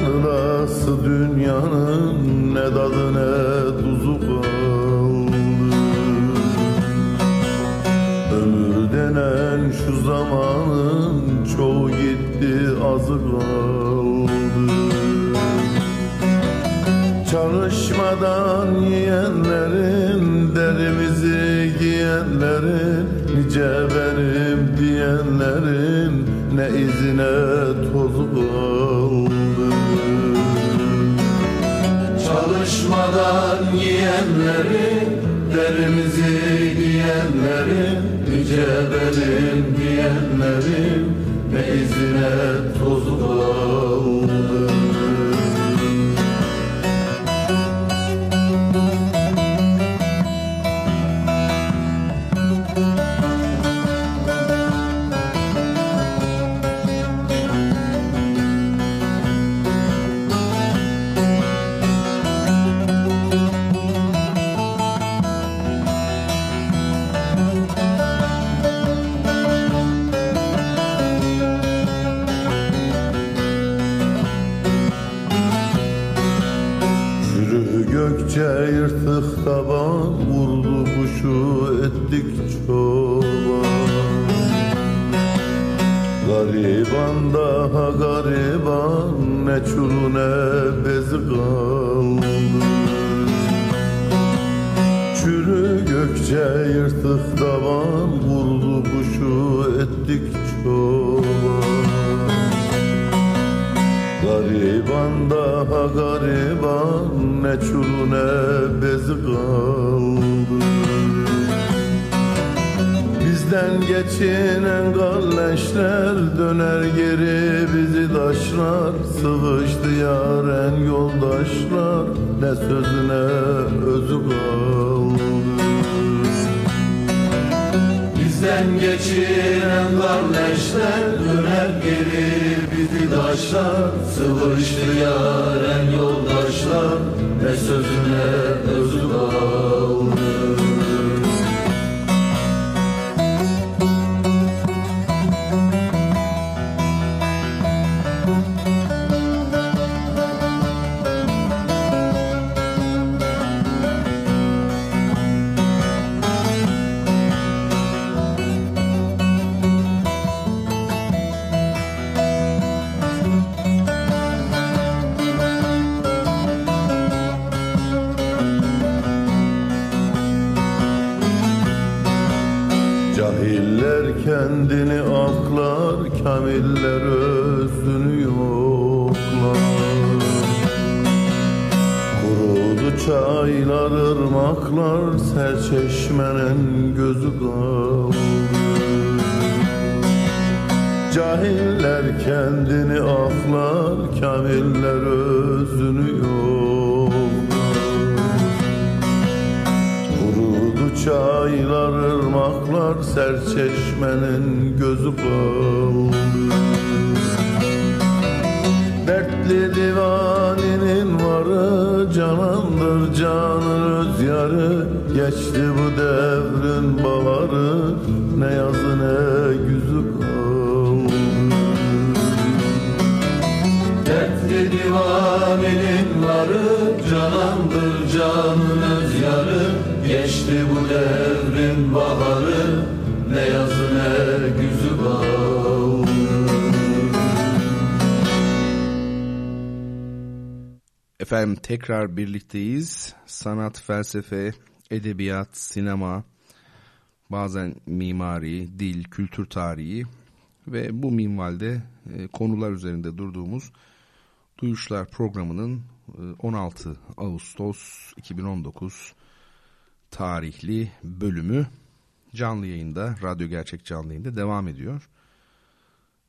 Yoldaşlar ne sözüne özü kaldı ırmaklar Serçeşmenin gözü kaldı Cahiller kendini aklar Kamiller özünü yoklar. Kurudu çaylar ırmaklar Serçeşmenin gözü kaldı devrin baharı Ne yazı ne güzü kaldı Dertli divaninin varı Canandır canın öz yarı Geçti bu devrin baharı Ne yazı ne güzü kaldı Efendim tekrar birlikteyiz. Sanat, felsefe, edebiyat, sinema, bazen mimari, dil, kültür tarihi ve bu minvalde e, konular üzerinde durduğumuz Duyuşlar programının e, 16 Ağustos 2019 tarihli bölümü canlı yayında, radyo gerçek canlı yayında devam ediyor.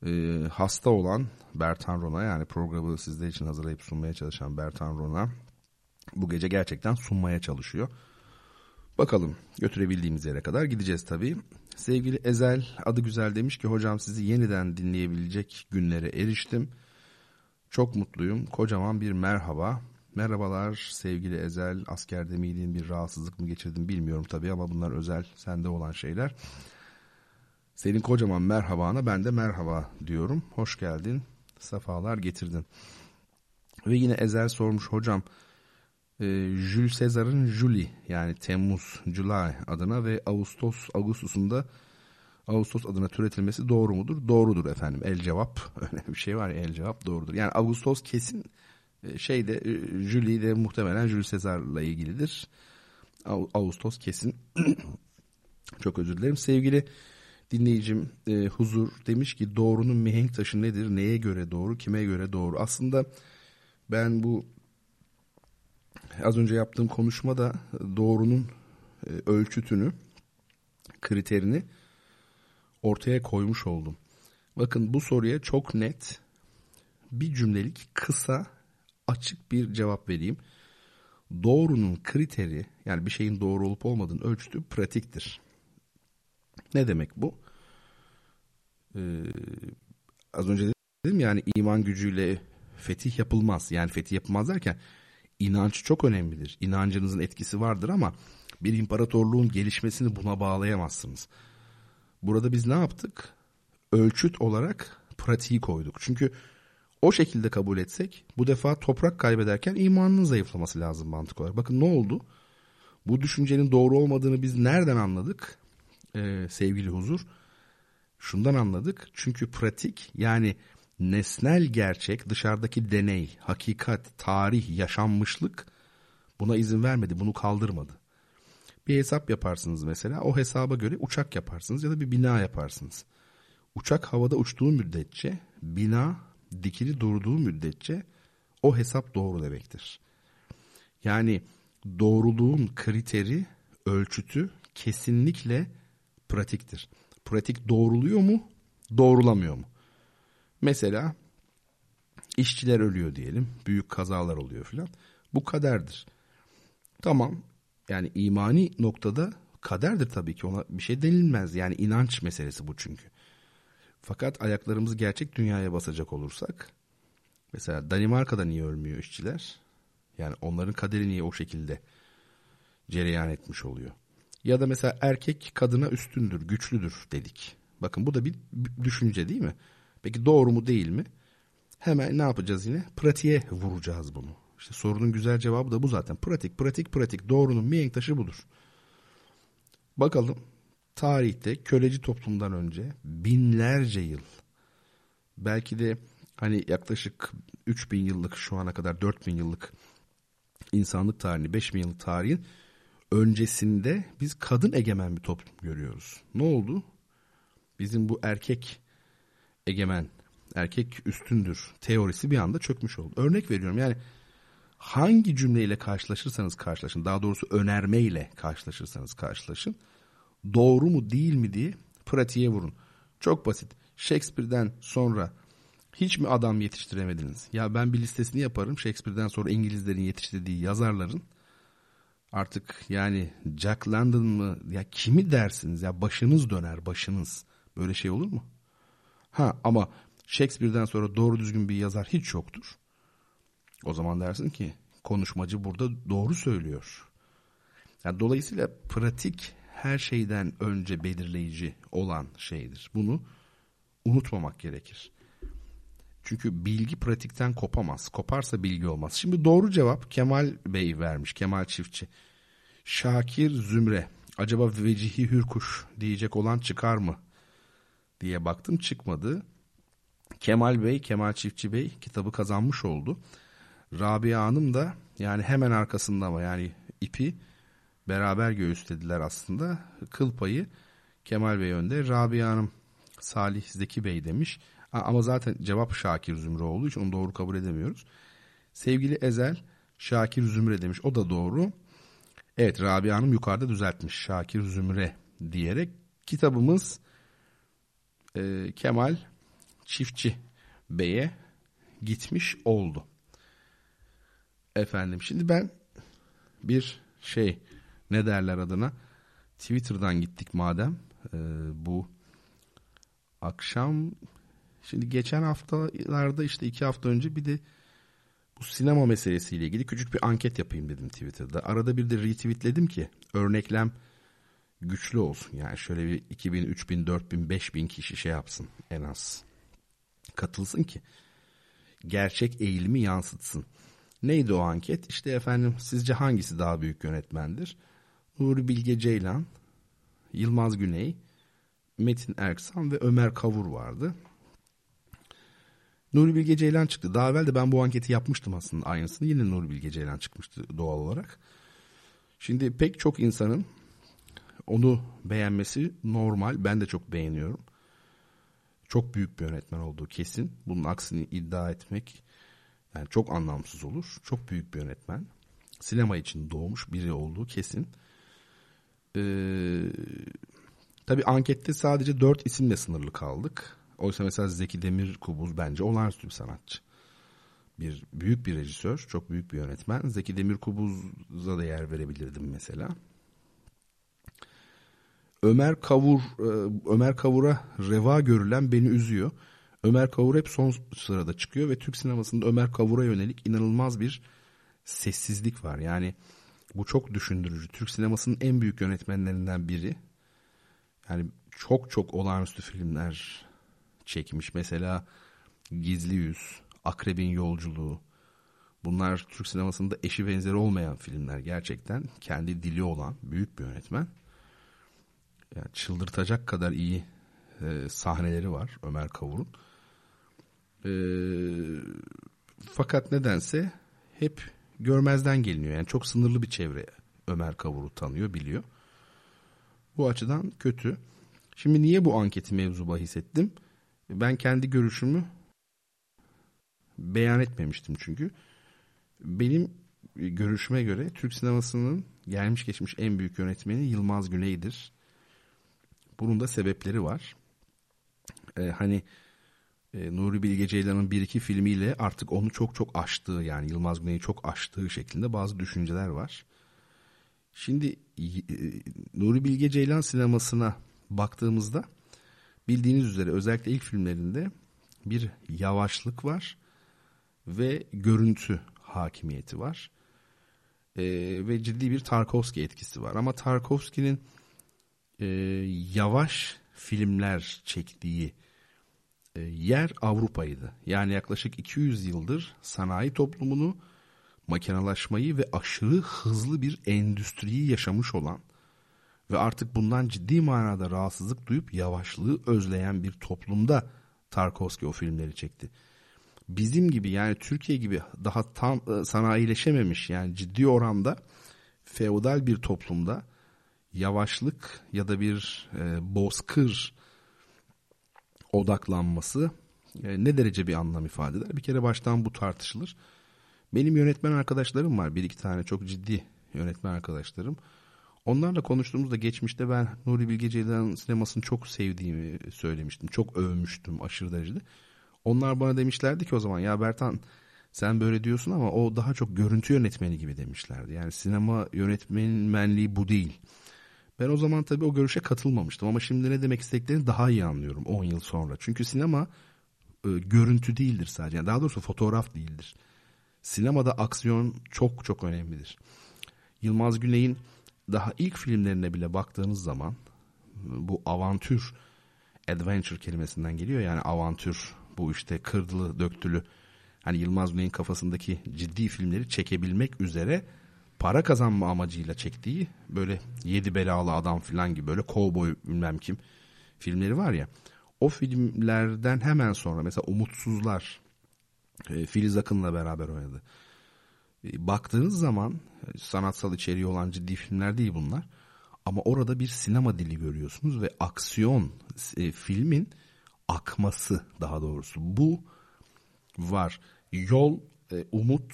E, hasta olan Bertan Rona yani programı sizler için hazırlayıp sunmaya çalışan Bertan Rona bu gece gerçekten sunmaya çalışıyor. Bakalım götürebildiğimiz yere kadar gideceğiz tabii. Sevgili Ezel adı güzel demiş ki hocam sizi yeniden dinleyebilecek günlere eriştim. Çok mutluyum. Kocaman bir merhaba. Merhabalar sevgili Ezel. Askerde miydin bir rahatsızlık mı geçirdin bilmiyorum tabii ama bunlar özel sende olan şeyler. Senin kocaman merhabana ben de merhaba diyorum. Hoş geldin. Safalar getirdin. Ve yine Ezel sormuş hocam. E, Jules Caesar'ın Julie yani Temmuz, July adına ve Ağustos, Ağustos'un da Ağustos adına türetilmesi doğru mudur? Doğrudur efendim. El cevap. Öyle bir şey var ya el cevap doğrudur. Yani Ağustos kesin e, şeyde Julie de muhtemelen Jules Caesar'la ilgilidir. Ağustos kesin. Çok özür dilerim. Sevgili dinleyicim e, Huzur demiş ki doğrunun mihenk taşı nedir? Neye göre doğru? Kime göre doğru? Aslında ben bu az önce yaptığım konuşmada doğrunun e, ölçütünü, kriterini ortaya koymuş oldum. Bakın bu soruya çok net bir cümlelik kısa açık bir cevap vereyim. Doğrunun kriteri yani bir şeyin doğru olup olmadığını ölçtüğü pratiktir. Ne demek bu? Ee, az önce dedim yani iman gücüyle fetih yapılmaz. Yani fetih yapılmaz derken inanç çok önemlidir. İnancınızın etkisi vardır ama bir imparatorluğun gelişmesini buna bağlayamazsınız. Burada biz ne yaptık? Ölçüt olarak pratiği koyduk. Çünkü o şekilde kabul etsek bu defa toprak kaybederken imanının zayıflaması lazım mantık olarak. Bakın ne oldu? Bu düşüncenin doğru olmadığını biz nereden anladık? Ee, sevgili huzur. Şundan anladık. Çünkü pratik yani nesnel gerçek, dışarıdaki deney, hakikat, tarih, yaşanmışlık buna izin vermedi, bunu kaldırmadı. Bir hesap yaparsınız mesela, o hesaba göre uçak yaparsınız ya da bir bina yaparsınız. Uçak havada uçtuğu müddetçe, bina dikili durduğu müddetçe o hesap doğru demektir. Yani doğruluğun kriteri, ölçütü kesinlikle pratiktir. Pratik doğruluyor mu, doğrulamıyor mu? Mesela işçiler ölüyor diyelim. Büyük kazalar oluyor filan. Bu kaderdir. Tamam yani imani noktada kaderdir tabii ki ona bir şey denilmez. Yani inanç meselesi bu çünkü. Fakat ayaklarımızı gerçek dünyaya basacak olursak mesela Danimarka'da niye ölmüyor işçiler? Yani onların kaderi niye o şekilde cereyan etmiş oluyor? Ya da mesela erkek kadına üstündür, güçlüdür dedik. Bakın bu da bir düşünce değil mi? Peki doğru mu değil mi? Hemen ne yapacağız yine? Pratiğe vuracağız bunu. İşte sorunun güzel cevabı da bu zaten. Pratik, pratik, pratik. Doğrunun mihenk taşı budur. Bakalım tarihte köleci toplumdan önce binlerce yıl belki de hani yaklaşık 3000 yıllık şu ana kadar 4000 yıllık insanlık tarihini 5000 yıllık tarihin öncesinde biz kadın egemen bir toplum görüyoruz. Ne oldu? Bizim bu erkek egemen, erkek üstündür teorisi bir anda çökmüş oldu. Örnek veriyorum yani hangi cümleyle karşılaşırsanız karşılaşın, daha doğrusu önermeyle karşılaşırsanız karşılaşın, doğru mu değil mi diye pratiğe vurun. Çok basit. Shakespeare'den sonra hiç mi adam yetiştiremediniz? Ya ben bir listesini yaparım. Shakespeare'den sonra İngilizlerin yetiştirdiği yazarların artık yani Jack London mı ya kimi dersiniz ya başınız döner başınız. Böyle şey olur mu? Ha ama Shakespeare'den sonra doğru düzgün bir yazar hiç yoktur. O zaman dersin ki konuşmacı burada doğru söylüyor. Yani dolayısıyla pratik her şeyden önce belirleyici olan şeydir. Bunu unutmamak gerekir. Çünkü bilgi pratikten kopamaz. Koparsa bilgi olmaz. Şimdi doğru cevap Kemal Bey vermiş. Kemal Çiftçi. Şakir Zümre. Acaba Vecihi Hürkuş diyecek olan çıkar mı? Diye baktım çıkmadı. Kemal Bey, Kemal Çiftçi Bey kitabı kazanmış oldu. Rabia Hanım da yani hemen arkasında ama yani ipi beraber göğüslediler aslında. Kıl payı Kemal Bey önde. Rabia Hanım Salih Zeki Bey demiş. Ama zaten cevap Şakir Zümre olduğu için onu doğru kabul edemiyoruz. Sevgili Ezel Şakir Zümre demiş. O da doğru. Evet Rabia Hanım yukarıda düzeltmiş. Şakir Zümre diyerek kitabımız e, Kemal Çiftçi Bey'e gitmiş oldu. Efendim şimdi ben bir şey ne derler adına Twitter'dan gittik madem e, bu akşam şimdi geçen haftalarda işte iki hafta önce bir de bu sinema meselesiyle ilgili küçük bir anket yapayım dedim Twitter'da. Arada bir de retweetledim ki örneklem güçlü olsun. Yani şöyle bir 2000, 3000, 4000, 5000 kişi şey yapsın en az. Katılsın ki gerçek eğilimi yansıtsın. Neydi o anket? İşte efendim sizce hangisi daha büyük yönetmendir? Nuri Bilge Ceylan, Yılmaz Güney, Metin Erksan ve Ömer Kavur vardı. Nuri Bilge Ceylan çıktı. Daha evvel de ben bu anketi yapmıştım aslında aynısını. Yine Nuri Bilge Ceylan çıkmıştı doğal olarak. Şimdi pek çok insanın onu beğenmesi normal. Ben de çok beğeniyorum. Çok büyük bir yönetmen olduğu kesin. Bunun aksini iddia etmek yani çok anlamsız olur. Çok büyük bir yönetmen. Sinema için doğmuş biri olduğu kesin. Ee, tabii ankette sadece dört isimle sınırlı kaldık. Oysa mesela Zeki Demir Kubuz bence olağanüstü bir sanatçı. Bir büyük bir rejisör, çok büyük bir yönetmen. Zeki Demir Kubuz'a da yer verebilirdim mesela. Ömer Kavur, e, Ömer Kavur'a reva görülen beni üzüyor. Ömer Kavur hep son sırada çıkıyor ve Türk sinemasında Ömer Kavur'a yönelik inanılmaz bir sessizlik var. Yani bu çok düşündürücü. Türk sinemasının en büyük yönetmenlerinden biri. Yani çok çok olağanüstü filmler çekmiş. Mesela Gizli Yüz, Akrebin Yolculuğu. Bunlar Türk sinemasında eşi benzeri olmayan filmler gerçekten. Kendi dili olan büyük bir yönetmen. Yani çıldırtacak kadar iyi e, sahneleri var Ömer Kavur'un. E, fakat nedense hep görmezden geliniyor. Yani çok sınırlı bir çevre Ömer Kavur'u tanıyor, biliyor. Bu açıdan kötü. Şimdi niye bu anketi mevzu bahis? Ben kendi görüşümü beyan etmemiştim çünkü. Benim görüşüme göre Türk sinemasının gelmiş geçmiş en büyük yönetmeni Yılmaz Güney'dir. Bunun da sebepleri var. Ee, hani e, Nuri Bilge Ceylan'ın bir iki filmiyle artık onu çok çok aştığı yani Yılmaz Güney'i çok aştığı şeklinde bazı düşünceler var. Şimdi e, Nuri Bilge Ceylan sinemasına baktığımızda bildiğiniz üzere özellikle ilk filmlerinde bir yavaşlık var ve görüntü hakimiyeti var. Ee, ve ciddi bir Tarkovski etkisi var. Ama Tarkovski'nin e, yavaş filmler çektiği e, yer Avrupa'ydı. Yani yaklaşık 200 yıldır sanayi toplumunu, makinalaşmayı ve aşırı hızlı bir endüstriyi yaşamış olan ve artık bundan ciddi manada rahatsızlık duyup yavaşlığı özleyen bir toplumda Tarkovski o filmleri çekti. Bizim gibi yani Türkiye gibi daha tam e, sanayileşememiş yani ciddi oranda feodal bir toplumda yavaşlık ya da bir e, bozkır odaklanması e, ne derece bir anlam ifade eder? Bir kere baştan bu tartışılır. Benim yönetmen arkadaşlarım var. Bir iki tane çok ciddi yönetmen arkadaşlarım. Onlarla konuştuğumuzda geçmişte ben Nuri Bilge Ceylan'ın sinemasını çok sevdiğimi söylemiştim. Çok övmüştüm aşırı derecede. Onlar bana demişlerdi ki o zaman ya Bertan sen böyle diyorsun ama o daha çok görüntü yönetmeni gibi demişlerdi. Yani sinema yönetmenliği bu değil. Ben o zaman tabii o görüşe katılmamıştım ama şimdi ne demek istediklerini daha iyi anlıyorum 10 yıl sonra. Çünkü sinema e, görüntü değildir sadece. Yani daha doğrusu fotoğraf değildir. Sinemada aksiyon çok çok önemlidir. Yılmaz Güney'in daha ilk filmlerine bile baktığınız zaman bu avantür adventure kelimesinden geliyor yani avantür bu işte kırdılı döktülü hani Yılmaz Güney'in kafasındaki ciddi filmleri çekebilmek üzere para kazanma amacıyla çektiği böyle yedi belalı adam falan gibi böyle kovboy bilmem kim filmleri var ya o filmlerden hemen sonra mesela Umutsuzlar e, Filiz Akın'la beraber oynadı. E, baktığınız zaman e, sanatsal içeriği olan ciddi filmler değil bunlar. Ama orada bir sinema dili görüyorsunuz ve aksiyon filmin akması daha doğrusu. Bu var. Yol, umut,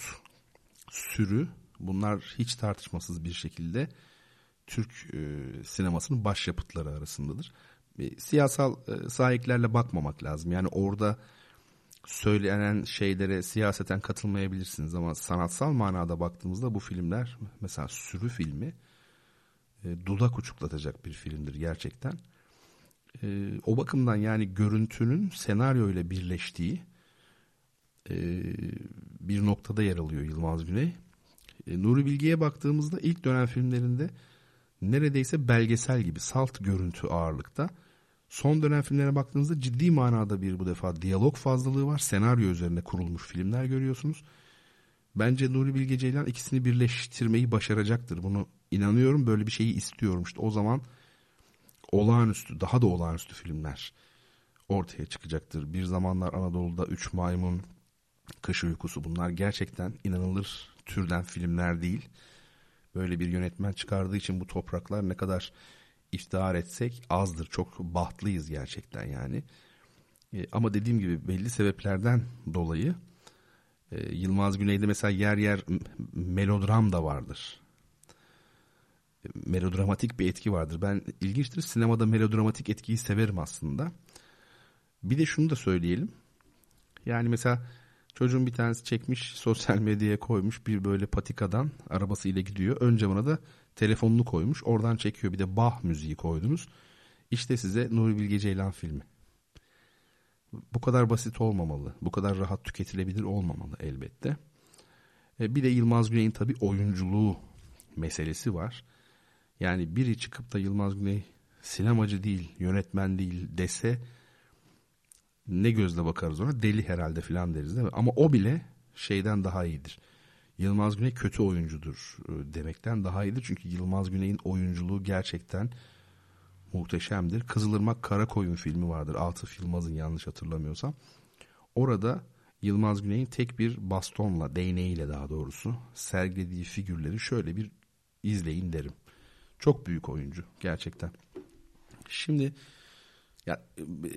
sürü bunlar hiç tartışmasız bir şekilde Türk e, sinemasının başyapıtları arasındadır. E, siyasal e, sahiplerle bakmamak lazım. Yani orada söylenen şeylere siyaseten katılmayabilirsiniz ama sanatsal manada baktığımızda bu filmler mesela Sürü filmi e, dudak uçuklatacak bir filmdir gerçekten. E, o bakımdan yani görüntünün senaryo ile birleştiği e, bir noktada yer alıyor Yılmaz Güney. E, Nuri Bilge'ye baktığımızda ilk dönem filmlerinde neredeyse belgesel gibi salt görüntü ağırlıkta. Son dönem filmlere baktığınızda ciddi manada bir bu defa diyalog fazlalığı var. Senaryo üzerine kurulmuş filmler görüyorsunuz. Bence Nuri Bilge Ceylan ikisini birleştirmeyi başaracaktır. Bunu inanıyorum böyle bir şeyi istiyorum. İşte o zaman olağanüstü daha da olağanüstü filmler ortaya çıkacaktır. Bir zamanlar Anadolu'da Üç Maymun, Kış Uykusu bunlar gerçekten inanılır türden filmler değil. Böyle bir yönetmen çıkardığı için bu topraklar ne kadar iftihar etsek azdır. Çok bahtlıyız gerçekten yani. E, ama dediğim gibi belli sebeplerden dolayı e, Yılmaz Güney'de mesela yer yer melodram da vardır. E, melodramatik bir etki vardır. Ben ilginçtir sinemada melodramatik etkiyi severim aslında. Bir de şunu da söyleyelim. Yani mesela çocuğun bir tanesi çekmiş sosyal medyaya koymuş bir böyle patikadan arabasıyla gidiyor. Ön camına da telefonunu koymuş. Oradan çekiyor bir de Bach müziği koydunuz. İşte size Nuri Bilge Ceylan filmi. Bu kadar basit olmamalı. Bu kadar rahat tüketilebilir olmamalı elbette. E, bir de Yılmaz Güney'in tabii oyunculuğu meselesi var. Yani biri çıkıp da Yılmaz Güney sinemacı değil, yönetmen değil dese ne gözle bakarız ona? Deli herhalde falan deriz değil mi? Ama o bile şeyden daha iyidir. Yılmaz Güney kötü oyuncudur e, demekten daha iyidir. Çünkü Yılmaz Güney'in oyunculuğu gerçekten muhteşemdir. Kızılırmak Karakoyun filmi vardır. Atıf Yılmaz'ın yanlış hatırlamıyorsam. Orada Yılmaz Güney'in tek bir bastonla, değneğiyle daha doğrusu sergilediği figürleri şöyle bir izleyin derim. Çok büyük oyuncu gerçekten. Şimdi ya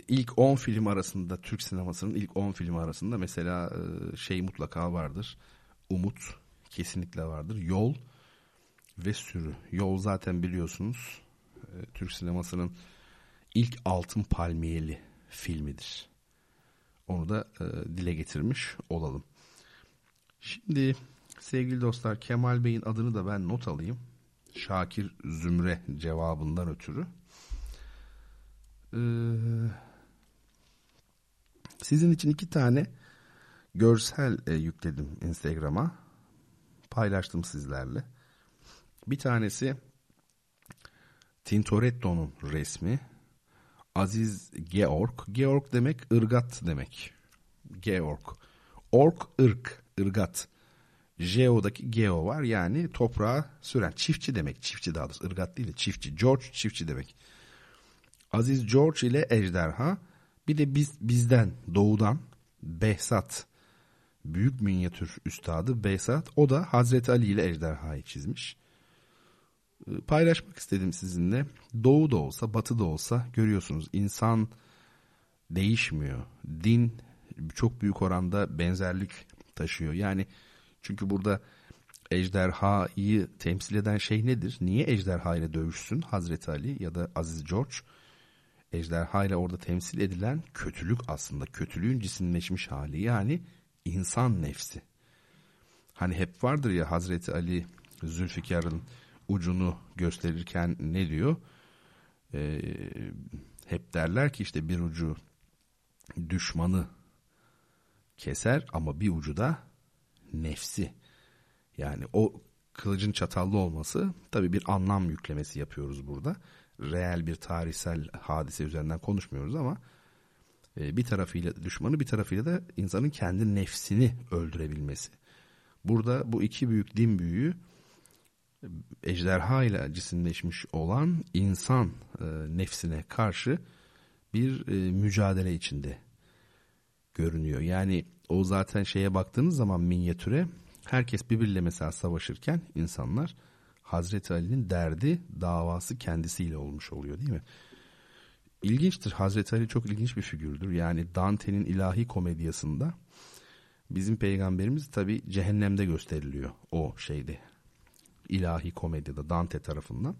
ilk 10 film arasında Türk sinemasının ilk 10 film arasında mesela e, şey mutlaka vardır. Umut kesinlikle vardır. Yol ve Sürü. Yol zaten biliyorsunuz e, Türk sinemasının ilk altın palmiyeli filmidir. Onu da e, dile getirmiş olalım. Şimdi sevgili dostlar Kemal Bey'in adını da ben not alayım. Şakir Zümre cevabından ötürü. Ee, sizin için iki tane görsel e, yükledim Instagram'a. Paylaştım sizlerle. Bir tanesi Tintoretto'nun resmi. Aziz Georg. Georg demek ırgat demek. Georg. Ork ırk, ırgat. Geo'daki Geo var yani toprağa süren çiftçi demek. Çiftçi daha doğrusu ırgat değil de çiftçi. George çiftçi demek. Aziz George ile Ejderha. Bir de biz bizden doğudan Behzat. Büyük minyatür üstadı Behzat. O da Hazreti Ali ile Ejderha'yı çizmiş. Ee, paylaşmak istedim sizinle. Doğu da olsa batı da olsa görüyorsunuz insan değişmiyor. Din çok büyük oranda benzerlik taşıyor. Yani çünkü burada ejderhayı temsil eden şey nedir? Niye ejderha ile dövüşsün Hazreti Ali ya da Aziz George? Ejderha ile orada temsil edilen kötülük aslında. Kötülüğün cisimleşmiş hali yani insan nefsi. Hani hep vardır ya Hazreti Ali Zülfikar'ın ucunu gösterirken ne diyor? Ee, hep derler ki işte bir ucu düşmanı keser ama bir ucu da nefsi. Yani o kılıcın çatallı olması tabii bir anlam yüklemesi yapıyoruz burada. Reel bir tarihsel hadise üzerinden konuşmuyoruz ama e, bir tarafıyla düşmanı bir tarafıyla da insanın kendi nefsini öldürebilmesi. Burada bu iki büyük din büyüğü ejderha ile cisimleşmiş olan insan e, nefsine karşı bir e, mücadele içinde görünüyor. Yani o zaten şeye baktığınız zaman minyatüre herkes birbiriyle mesela savaşırken insanlar Hazreti Ali'nin derdi davası kendisiyle olmuş oluyor değil mi? İlginçtir. Hazreti Ali çok ilginç bir figürdür. Yani Dante'nin ilahi komedyasında bizim peygamberimiz tabi cehennemde gösteriliyor o şeyde. ilahi komedyada Dante tarafından.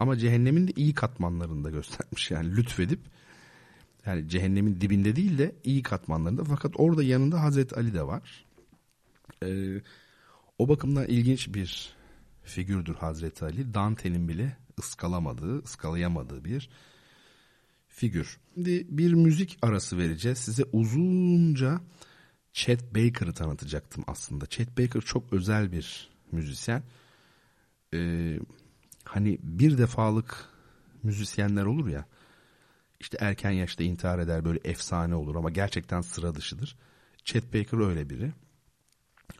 Ama cehennemin de iyi katmanlarında göstermiş. Yani lütfedip yani cehennemin dibinde değil de iyi katmanlarında. Fakat orada yanında Hazreti Ali de var. Ee, o bakımdan ilginç bir figürdür Hazreti Ali. Dante'nin bile ıskalamadığı, ıskalayamadığı bir figür. Şimdi bir müzik arası vereceğiz. Size uzunca Chet Baker'ı tanıtacaktım aslında. Chet Baker çok özel bir müzisyen. Ee, hani bir defalık müzisyenler olur ya işte erken yaşta intihar eder böyle efsane olur ama gerçekten sıra dışıdır. Chet Baker öyle biri.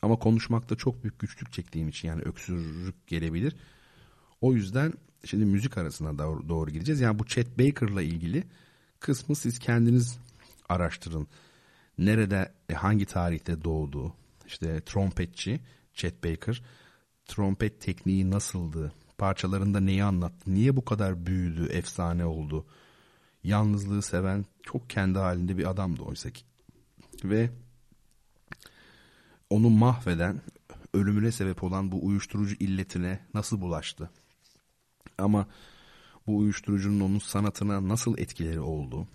Ama konuşmakta çok büyük güçlük çektiğim için yani öksürük gelebilir. O yüzden şimdi müzik arasına doğru, doğru gideceğiz. Yani bu Chet Baker'la ilgili kısmı siz kendiniz araştırın. Nerede, e, hangi tarihte doğdu? İşte trompetçi Chet Baker. Trompet tekniği nasıldı? Parçalarında neyi anlattı? Niye bu kadar büyüdü, efsane oldu? yalnızlığı seven çok kendi halinde bir adamdı oysa ki. Ve onu mahveden, ölümüne sebep olan bu uyuşturucu illetine nasıl bulaştı? Ama bu uyuşturucunun onun sanatına nasıl etkileri oldu?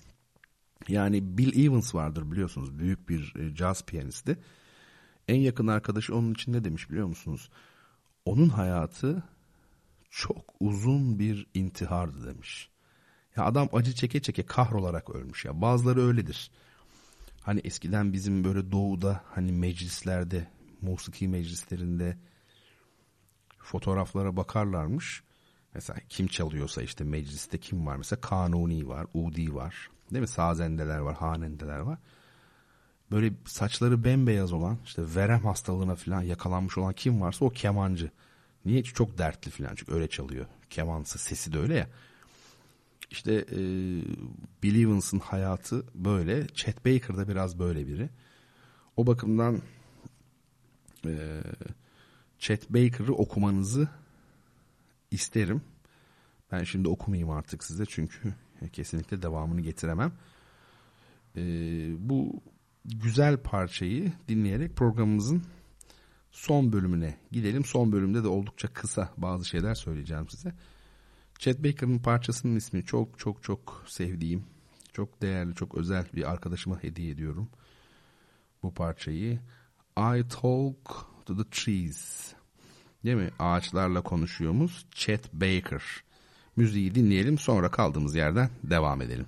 Yani Bill Evans vardır biliyorsunuz büyük bir e, caz piyanisti. En yakın arkadaşı onun için ne demiş biliyor musunuz? Onun hayatı çok uzun bir intihardı demiş. Ya adam acı çeke çeke kahrolarak ölmüş ya. Bazıları öyledir. Hani eskiden bizim böyle doğuda hani meclislerde, musiki meclislerinde fotoğraflara bakarlarmış. Mesela kim çalıyorsa işte mecliste kim var? Mesela Kanuni var, Udi var. Değil mi? Sazendeler var, hanendeler var. Böyle saçları bembeyaz olan işte verem hastalığına falan yakalanmış olan kim varsa o kemancı. Niye? Çok dertli falan çünkü öyle çalıyor. Kemansı sesi de öyle ya. İşte e, Bill Evans'ın hayatı böyle. Chet Baker da biraz böyle biri. O bakımdan e, Chet Baker'ı okumanızı isterim. Ben şimdi okumayayım artık size çünkü kesinlikle devamını getiremem. E, bu güzel parçayı dinleyerek programımızın son bölümüne gidelim. Son bölümde de oldukça kısa bazı şeyler söyleyeceğim size. Chet Baker'ın parçasının ismi çok çok çok sevdiğim, çok değerli, çok özel bir arkadaşıma hediye ediyorum. Bu parçayı I Talk to the Trees. Değil mi? Ağaçlarla konuşuyoruz. Chet Baker. Müziği dinleyelim sonra kaldığımız yerden devam edelim.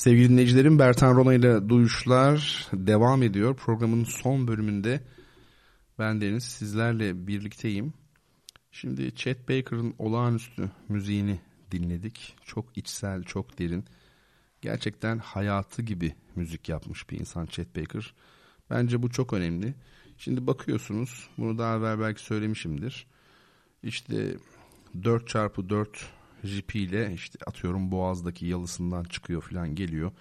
Sevgili dinleyicilerim Bertan Rona ile Duyuşlar devam ediyor. Programın son bölümünde ben Deniz sizlerle birlikteyim. Şimdi Chet Baker'ın olağanüstü müziğini dinledik. Çok içsel, çok derin. Gerçekten hayatı gibi müzik yapmış bir insan Chet Baker. Bence bu çok önemli. Şimdi bakıyorsunuz, bunu daha evvel belki söylemişimdir. İşte 4 çarpı 4 jipiyle işte atıyorum Boğaz'daki yalısından çıkıyor falan geliyor.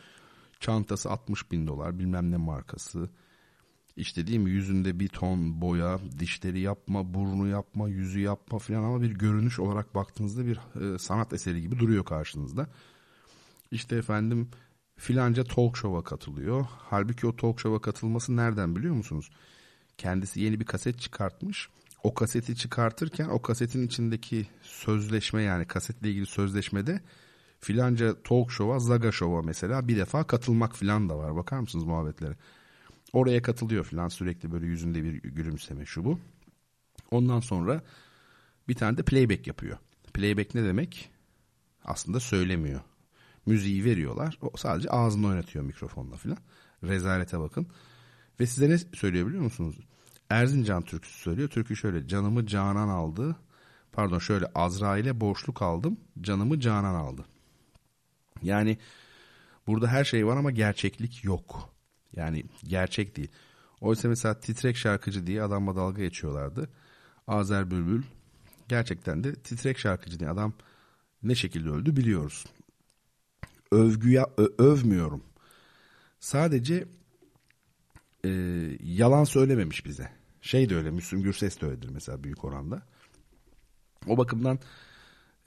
Çantası 60 bin dolar bilmem ne markası. İşte değil mi yüzünde bir ton boya, dişleri yapma, burnu yapma, yüzü yapma falan ama bir görünüş olarak baktığınızda bir e, sanat eseri gibi duruyor karşınızda. İşte efendim filanca talk show'a katılıyor. Halbuki o talk show'a katılması nereden biliyor musunuz? Kendisi yeni bir kaset çıkartmış o kaseti çıkartırken o kasetin içindeki sözleşme yani kasetle ilgili sözleşmede filanca talk show'a, Zaga show'a mesela bir defa katılmak filan da var. Bakar mısınız muhabbetlere? Oraya katılıyor filan sürekli böyle yüzünde bir gülümseme şu bu. Ondan sonra bir tane de playback yapıyor. Playback ne demek? Aslında söylemiyor. Müziği veriyorlar. O sadece ağzını oynatıyor mikrofonla filan. Rezalete bakın. Ve size ne söylüyor biliyor musunuz? Erzincan türküsü söylüyor. Türkü şöyle canımı canan aldı. Pardon şöyle Azrail'e borçluk aldım. Canımı canan aldı. Yani burada her şey var ama gerçeklik yok. Yani gerçek değil. Oysa mesela titrek şarkıcı diye adamla dalga geçiyorlardı. Azer Bülbül gerçekten de titrek şarkıcı diye adam ne şekilde öldü biliyoruz. Övgüye övmüyorum. Sadece e, yalan söylememiş bize. Şey de öyle Müslüm Gürses de öyledir mesela büyük oranda. O bakımdan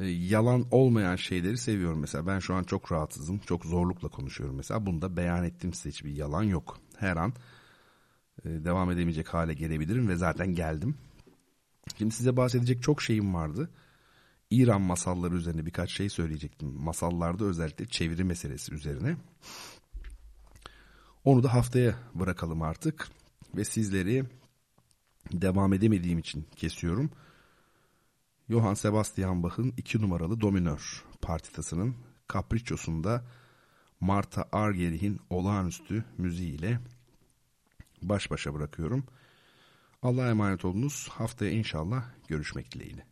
e, yalan olmayan şeyleri seviyorum. Mesela ben şu an çok rahatsızım. Çok zorlukla konuşuyorum mesela. Bunda beyan ettim size hiçbir yalan yok. Her an e, devam edemeyecek hale gelebilirim ve zaten geldim. Şimdi size bahsedecek çok şeyim vardı. İran masalları üzerine birkaç şey söyleyecektim. Masallarda özellikle çeviri meselesi üzerine. Onu da haftaya bırakalım artık. Ve sizleri devam edemediğim için kesiyorum. Johann Sebastian Bach'ın iki numaralı dominör partitasının Capriccio'sunda Marta Argeric'in olağanüstü müziğiyle baş başa bırakıyorum. Allah'a emanet olunuz. Haftaya inşallah görüşmek dileğiyle.